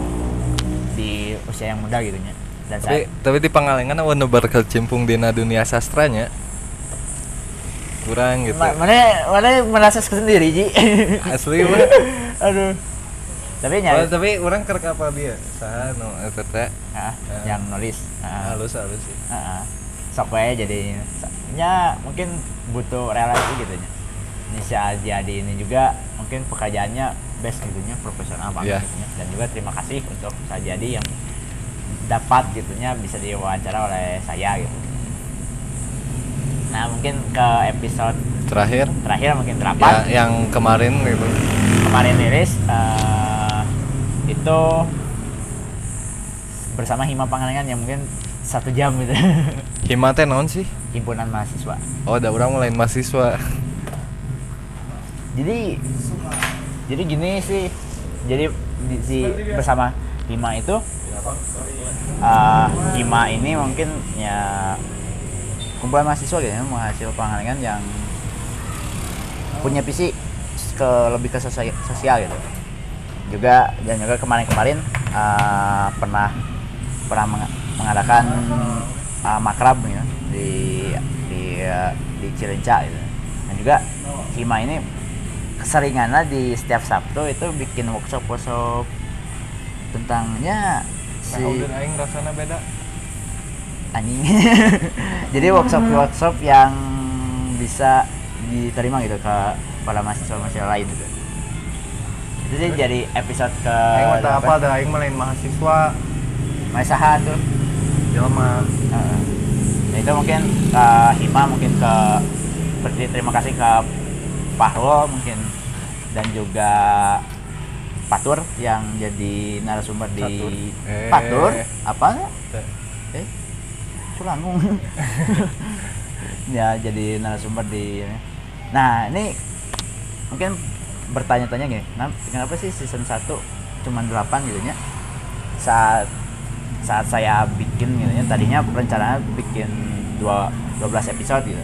di usia yang muda gitu nya dan tapi saya tapi di Pangalengan awan berkecimpung di dunia sastranya? Kurang gitu. Ma- mana mana merasa sendiri ji? *laughs* Asli mah *laughs* aduh. Tapi Oh, nyari tapi orang kerek apa dia? Saha no eta teh Ah, Ya. yang nulis. Ah, halus halus sih. Ah, ah. sok wae jadi ya mungkin butuh relasi gitu nya. Ini si Jadi ini juga mungkin pekerjaannya best gitu nya profesional banget Iya. gitu nya. dan juga terima kasih untuk Jadi yang dapat gitunya bisa diwawancara oleh saya gitu. Nah mungkin ke episode terakhir? terakhir mungkin ya, terapat yang kemarin gitu. Kemarin rilis eh, itu bersama Hima Pangalengan yang mungkin satu jam gitu. *laughs* Hima teh naon sih? Himpunan mahasiswa. Oh ada orang mulai mahasiswa. Jadi jadi gini sih. Jadi di, si bersama Hima itu eh, Hima ini mungkin ya kumpulan mahasiswa gitu ya mahasiswa Pangalengan yang punya visi ke lebih ke sosial, gitu. Juga dan juga kemarin-kemarin eh, pernah pernah meng- mengadakan eh, makrab gitu, di di eh, di Cilenca gitu. Dan juga Hima ini keseringannya di setiap Sabtu itu bikin workshop workshop tentangnya si nah udah aing rasanya beda. Anjing. *laughs* Jadi workshop workshop yang bisa diterima gitu ke para mahasiswa mahasiswa lain gitu. Itu sih jadi episode ke aing mah teu apa ada aing mah lain mahasiswa. Maesaha tuh. Jelema. Heeh. Nah, itu mungkin ke Hima mungkin ke berterima terima kasih ke Pahlo mungkin. Dan juga Patur yang jadi narasumber di Patur. Eh. Patur? Apa? Eh. Culangung *laughs* ya jadi narasumber di nah ini mungkin bertanya-tanya gini kenapa, sih season 1 cuma 8 gitu ya saat saat saya bikin gitu ya tadinya rencananya bikin dua 12 episode gitu.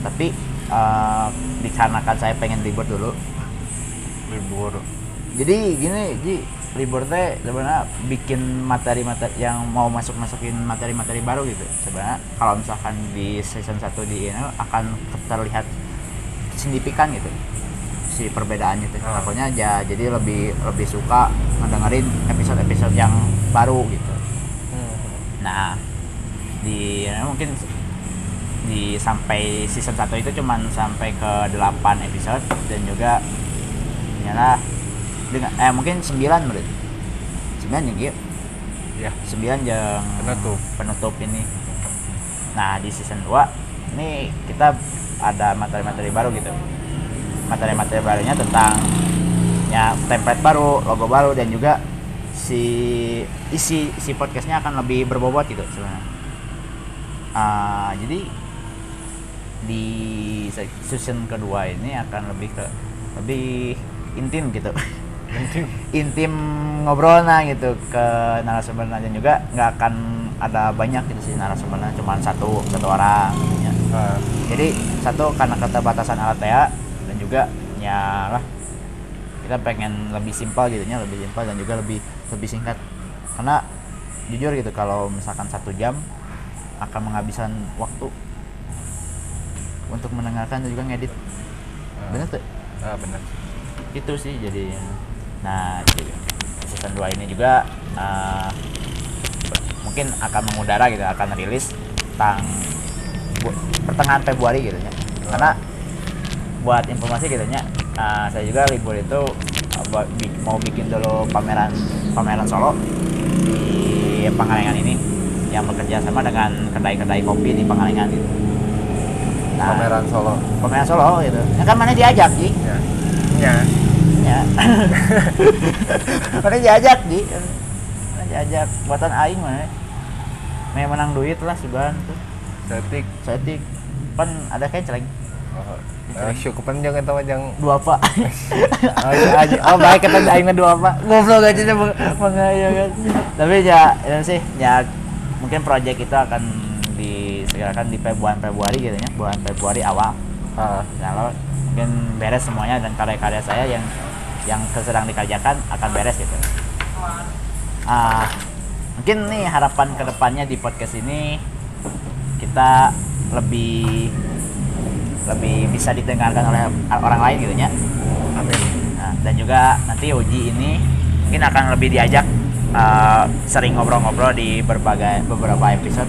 Tapi eh, dikarenakan saya pengen libur dulu. Libur jadi gini Ji libur teh sebenarnya bikin materi-materi yang mau masuk masukin materi-materi baru gitu. Sebenarnya kalau misalkan di season 1 di ini akan terlihat signifikan gitu si perbedaannya itu Ah. takutnya ya jadi lebih lebih suka ngedengerin episode-episode yang baru gitu. Nah di ya, mungkin di sampai season 1 itu cuman sampai ke 8 episode dan juga nyala dengan eh mungkin 9 menurut 9 yang gitu ya 9 yang Penutup. penutup ini. Nah di season 2 ini kita ada materi-materi baru gitu. Materi-materi barunya tentang ya template baru logo baru dan juga si isi si podcastnya akan lebih berbobot gitu sebenarnya. Ah, jadi di se- season kedua ini akan lebih ke lebih intim gitu *laughs* Intim. intim ngobrol nah gitu ke narasumbernya dan juga nggak akan ada banyak gitu sih narasumbernya cuma satu satu orang ya. Nah, jadi satu karena keterbatasan alat ya dan juga ya lah kita pengen lebih simpel gitu ya lebih simpel dan juga lebih lebih singkat. Karena jujur gitu kalau misalkan satu jam akan menghabiskan waktu untuk mendengarkan dan juga ngedit. Bener tuh? Ah benar itu sih jadi nah season 2 ini juga uh, mungkin akan mengudara gitu akan rilis tang pertengahan Februari gitu ya karena buat informasi gitu ya uh, saya juga libur itu uh, buat mau bikin dulu pameran pameran Solo di Pangalengan ini yang bekerja sama dengan kedai-kedai kopi di Pangalengan gitu. Nah, pameran Solo pameran Solo gitu. Ya kan mana diajak sih? ya ya *laughs* ya mana diajak di mana diajak. Buatan aing mah Meh menang duit lah sebulan tuh. Setik. Setik. Pan ada kayak celeng. Oh, nah, syukupan jangan tahu yang dua apa? *laughs* Oh, iya, aja. oh baik kata aing mah dua apa. Goblok aja deh mengaya kan. Tapi ya ya sih ya mungkin project kita akan disegerakan di Februari Februari gitu ya. Bulan Februari awal. Ah, kalau mungkin beres semuanya dan karya-karya saya yang yang sedang dikerjakan akan beres gitu. Ah mungkin nih harapan ke depannya di podcast ini kita lebih lebih bisa didengarkan oleh orang lain gitu ya amin. Nah, dan juga nanti Uji ini mungkin akan lebih diajak uh, sering ngobrol-ngobrol di berbagai beberapa episode.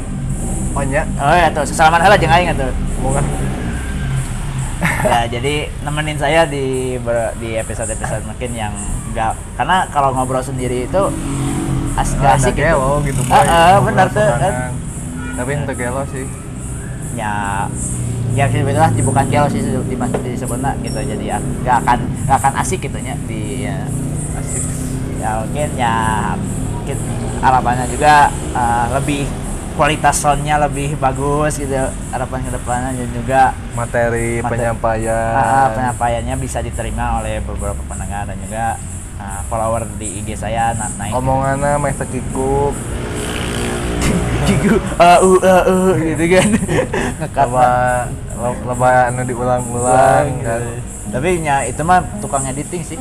oh nya Oh ya tuh, sesalaman hela jeung aing atuh. semoga Ya, jadi nemenin saya di ber- di episode-episode mungkin yang enggak karena kalau ngobrol sendiri itu asik ada asik gitu. gelo gitu Ah, ah, ngobrol benar tuh kan. tapi itu gelo sih. Ya ya sebetulnya bukan gelo sih di disebutnya gitu. Jadi ya nggak akan nggak akan asik gitu nya di ya, asik. Ya mungkin ya mungkin harapannya juga uh, lebih kualitas soundnya lebih bagus gitu harapan ke depannya dan juga materi, Materi. penyampaian. Uh, penyampaiannya bisa diterima oleh beberapa pendengar dan juga uh, follower di IG saya na naik. Omongannya meh tekikuk gitu uh, uh, uh, uh, gitu kan. *laughs* Lo- loba anu diulang-ulang kan. tapi ya itu mah tukang editing sih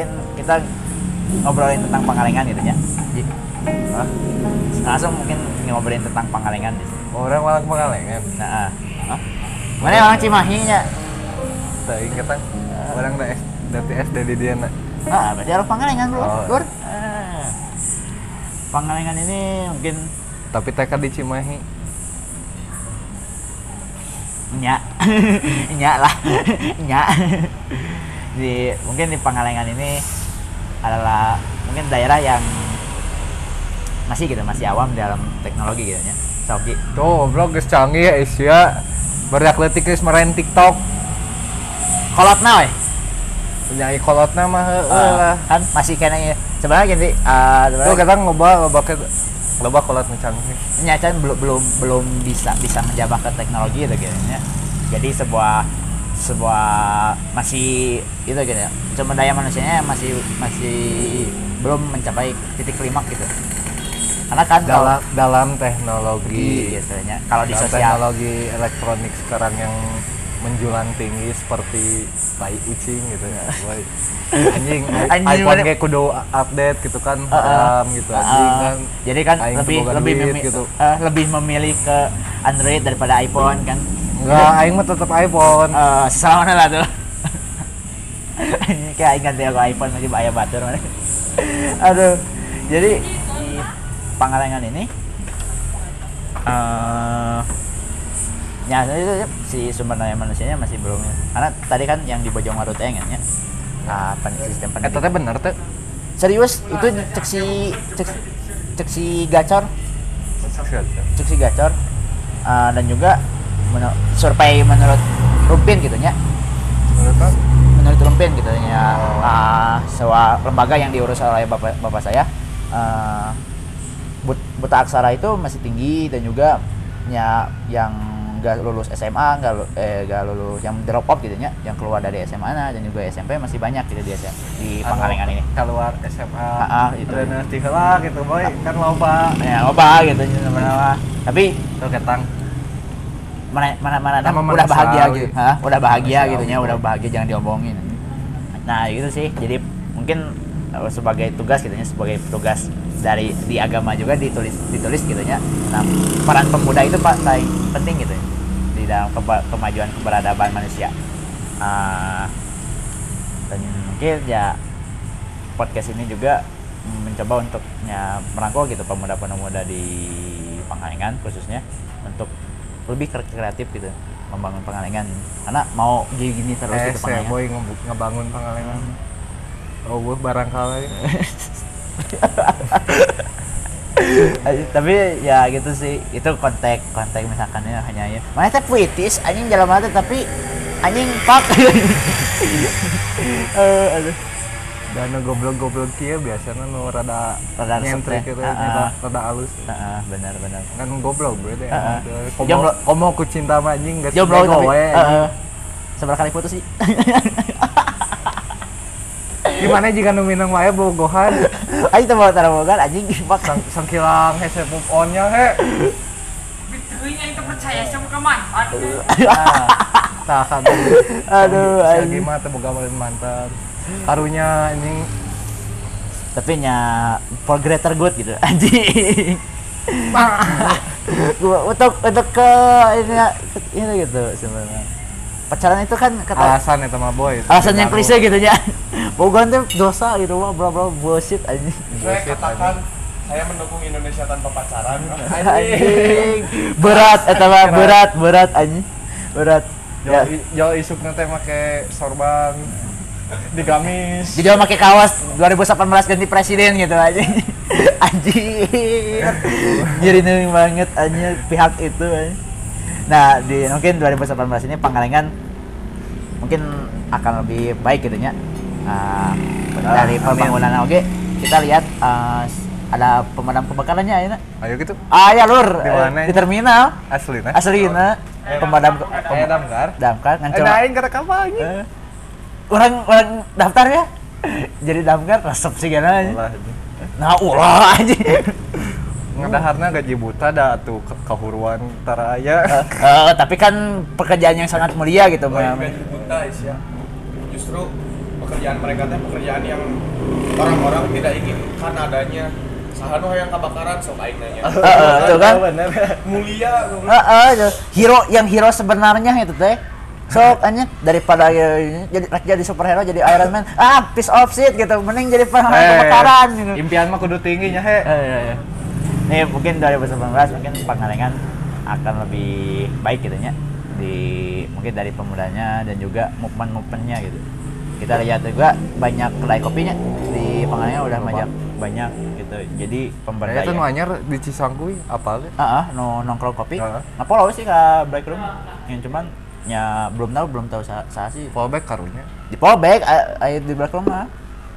mungkin kita ngobrolin tentang Pangalengan gitu ya. Ji. Hah? Langsung mungkin ngobrolin tentang Pangalengan di sini. orang malah pengalengan Nah, ah. Mana orang Cimahi nya? tak inget kan orang da S dari SD di dia nak Ah, berarti harus Pangalengan bro. Oh. Gur. Ah. Pangalengan ini mungkin tapi TK di Cimahi nya, *laughs* nya lah, *laughs* nya. Di mungkin di Pangalengan ini adalah mungkin daerah yang masih gitu masih awam dalam teknologi gitu ya. Sogi. tuh bro geus canggih ya Asia berakletik geus marahin TikTok. Kolotna weh. punya ikolotna mah heueuh Ah, lah. kan? Masih kayaknya sebenarnya gini ah, tuh kita loba loba ke loba kolot canggih. Nyacan belum belum belum bisa bisa menjabah ke teknologi gitu kayaknya jadi sebuah sebuah masih itu gitu ya. Sumber daya manusianya masih masih belum mencapai titik klimaks gitu. Karena kan kalau dalam dalam teknologi gitu ya kalau di dalam sosial teknologi elektronik sekarang yang menjulang tinggi seperti tai kucing gitu ya. *laughs* Boy. anjing, Anjing, iPhone kayak kudu update gitu kan Uh, uh, haram gitu. Anjing uh, kan. Jadi kan lebih lebih duit memi- gitu. eh, lebih memilih ke Android daripada iPhone kan enggak aing mah tetap iPhone. Eh, sesama lah tuh. *laughs* Kayak ingat ya kalau iPhone masih bahaya batur mana aduh jadi di Pangalengan ini eh ya itu si sumber daya manusianya masih belum karena tadi kan yang di Bojongwaru teh kan ya? Nah, pen- sistem eh pendidikan. teteh bener teh. Serius itu cek si cek, cek si gacor. Cek si gacor. Eh, dan juga menu- survei menurut Rumpin gitu ya menurut apa? menurut Rumpin gitu ya Oh. uh, sebuah lembaga yang diurus oleh bapak bapak saya uh, but- buta aksara itu masih tinggi dan juga ya yang nggak lulus SMA nggak eh nggak lulus yang drop out gitu ya yang keluar dari SMA nah, dan juga SMP masih banyak gitu di SM di Pangalengan ini. keluar SMA Ah, ah, itu. dan gitu boy. Kan loba. Ya apa gitu nama tapi tuh ketang mana mana mana udah bahagia gitu. Hah? udah bahagia gitu ya udah bahagia jangan diomongin. Nah gitu sih. Jadi mungkin eh, sebagai tugas gitu ya sebagai tugas dari di agama juga ditulis ditulis gitu ya nah peran pemuda itu pak paling penting gitu ya di dalam keba- kemajuan keberadaban manusia. Ah, dan mungkin ya podcast ini juga mencoba untuk ya, merangkul gitu pemuda-pemuda di Pangalengan khususnya untuk lebih kre- kreatif gitu membangun Pangalengan karena mau gini-gini terus eh gitu saya Pangalengan boy ngebangun pangalengan oh gue barangkali. Eh, tapi ya gitu sih itu konteks konteks misalkan ya hanya ya. Mana teh puitis anjing jalan mata tapi anjing pak *laughs* eh aduh dan goblok-goblok kieu biasanya nu rada Rada nyentrik teh. gitu Ah, rada, ah. rada halus. Heeh, benar benar. Kan goblok Ah, ah. komo Jomblo. komo ku cinta mah anjing geus jomblo bego tapi we, seberapa kali putus sih? *laughs* Gimana jika nu minang wae bogohan ayo *laughs* kita bawa taruh kan anjing. Mak sang sangkilang hese move on nya he Biteuing teu percaya sama ka *laughs* mantan. tah kan aduh si anjing Agi mah teu boga mantan karunya anjing tapi nya for greater good gitu. *laughs* Anjing. *laughs* Gua- untuk untuk ke ini ini gitu sebenarnya. Pacaran itu kan kata alasan eta mah boy. Alasan yang klise gitu ya *laughs* bogan tuh dosa gitu mah bro bro bullshit anjing. Saya katakan saya mendukung Indonesia tanpa pacaran. anjing. Berat eta mah berat. berat anjing. Berat. Ya. Jo, jo isuk nanti make sorban *laughs* di gamis. Jadi mau pakai kaos 2018 ganti presiden gitu aja anjing. *laughs* Jadi neng banget anjing pihak itu anjing. nah di mungkin 2018 ini Pangalengan mungkin akan lebih baik gitu nya. Nah, dari pembangunan oke. Kita lihat eh, ada pemadam kebakarannya ya nak? ayo gitu. Ah ya lur. Di eh, mana? di terminal. Asli nah asli pemadam Aya damkar. Damkar ada ngancam aing kata kapal anjing. Eh, orang orang daftar ya? Jadi damkar resep sih kan aja nah ulah aja. Ngadaharna gaji buta dah tuh ke kehuruan tara aya Eh, eh, tapi kan pekerjaan yang sangat mulia gitu Lain gaji buta ya. Justru pekerjaan mereka teh pekerjaan yang orang-orang tidak inginkan adanya. Sahanu yang kebakaran sok aing nanya. Eh, tuh kan? Mulia eh, tuh. hero yang hero sebenarnya itu teh sok aja daripada eh, jadi jadi superhero jadi Iron Man ah piece of shit gitu mending jadi pemadam *laughs* Eh, kebakaran gitu impian mah kudu tinggi nya he Eh, iya, iya. Nih mungkin 2019 mungkin Pangalengan akan lebih baik gitu ya di mungkin dari pemudanya dan juga movement-movementnya gitu. Kita lihat juga banyak kedai kopinya di Pangalengan udah banyak banyak gitu. Jadi pemberdayaan. nu anyar di Cisangkuy apal Ah, ah, no, nongkrong kopi. Apa lo sih ke break room? Yang cuman ya belum tahu belum tahu sa, sa sih. fallback karunya Di fallback, a- ayo di room mah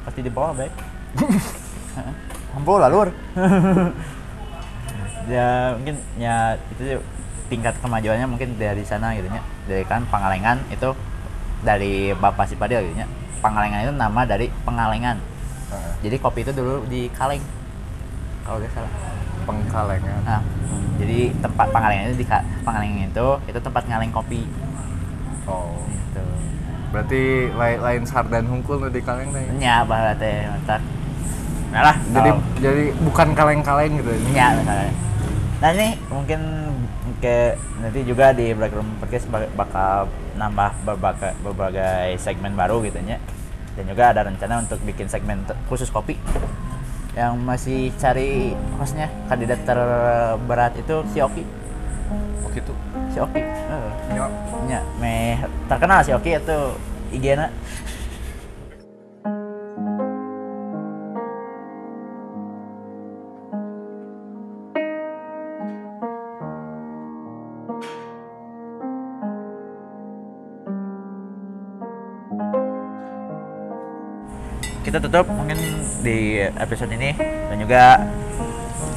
pasti di fallback. *laughs* Ampun lah lur. *laughs* ya mungkin ya itu tingkat kemajuannya mungkin dari sana gitu ya. Dari kan Pangalengan itu dari Bapak Sipadil gitu ya. Pangalengan itu nama dari pengalengan. Jadi kopi itu dulu di Kaleng. Kalau nggak salah. pengkalengan Nah, jadi tempat Pangalengan itu di Pangalengan itu itu tempat ngaleng kopi. Oh Gitu. berarti lain lain sardan hungkul nu di kaleng teh Nya bahwa teh mantap. Nah lah, jadi kalau- jadi bukan kaleng-kaleng gitu Ya, misalnya. Nah ini mungkin ke nanti juga di Black Room Podcast bak- bakal nambah berbagai, berbagai segmen baru gitu ya. Dan juga ada rencana untuk bikin segmen khusus kopi. Yang masih cari hostnya kandidat terberat itu si Oki. Oh gitu Si Oki. Heeh. ya Nya, meh terkenal si Oki itu IG-na. Kita tutup mungkin di episode ini dan juga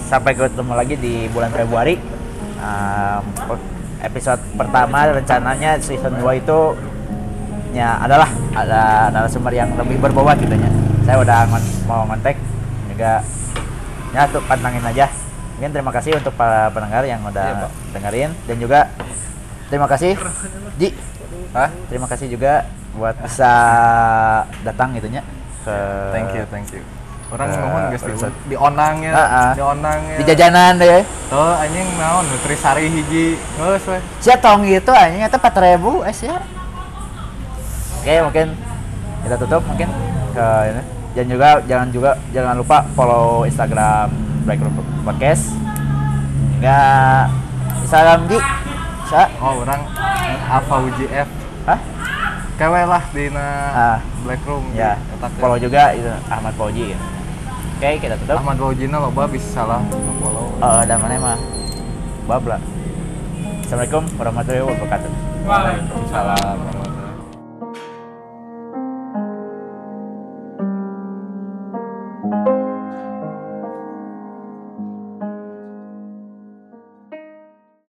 sampai ketemu lagi di bulan Februari. Um, episode pertama rencananya season 2 itu ya adalah ada narasumber yang lebih berbobot gitu ya. Saya udah ngon- mau ngontek juga ya tuh pantangin aja. Mungkin terima kasih untuk para pendengar yang udah Pak. dengerin dan juga terima kasih Ji. Hah? Terima kasih juga buat bisa datang gitu nya ke thank you thank you orang Eh, ngomong guys di, di onangnya Ah, ah. di onangnya di jajanan deh. tuh anjing naon nutrisari hiji geus we Sia tong gitu anjing eta 4000 eh sia. Oke, mungkin kita tutup mungkin ke ini. Dan juga jangan juga jangan lupa follow Instagram Black Room Podcast. Hingga Instagram Ji. Sa? oh orang Alpha UGF Hah? kewe lah di na Ah. Black Room Ya. Follow juga itu Ahmad Fauji. ya. Oke, kita tutup. Ahmad Wajina loba bisa salah follow Oh, dan mana mah? Babla. Assalamualaikum warahmatullahi wabarakatuh. Waalaikumsalam. salam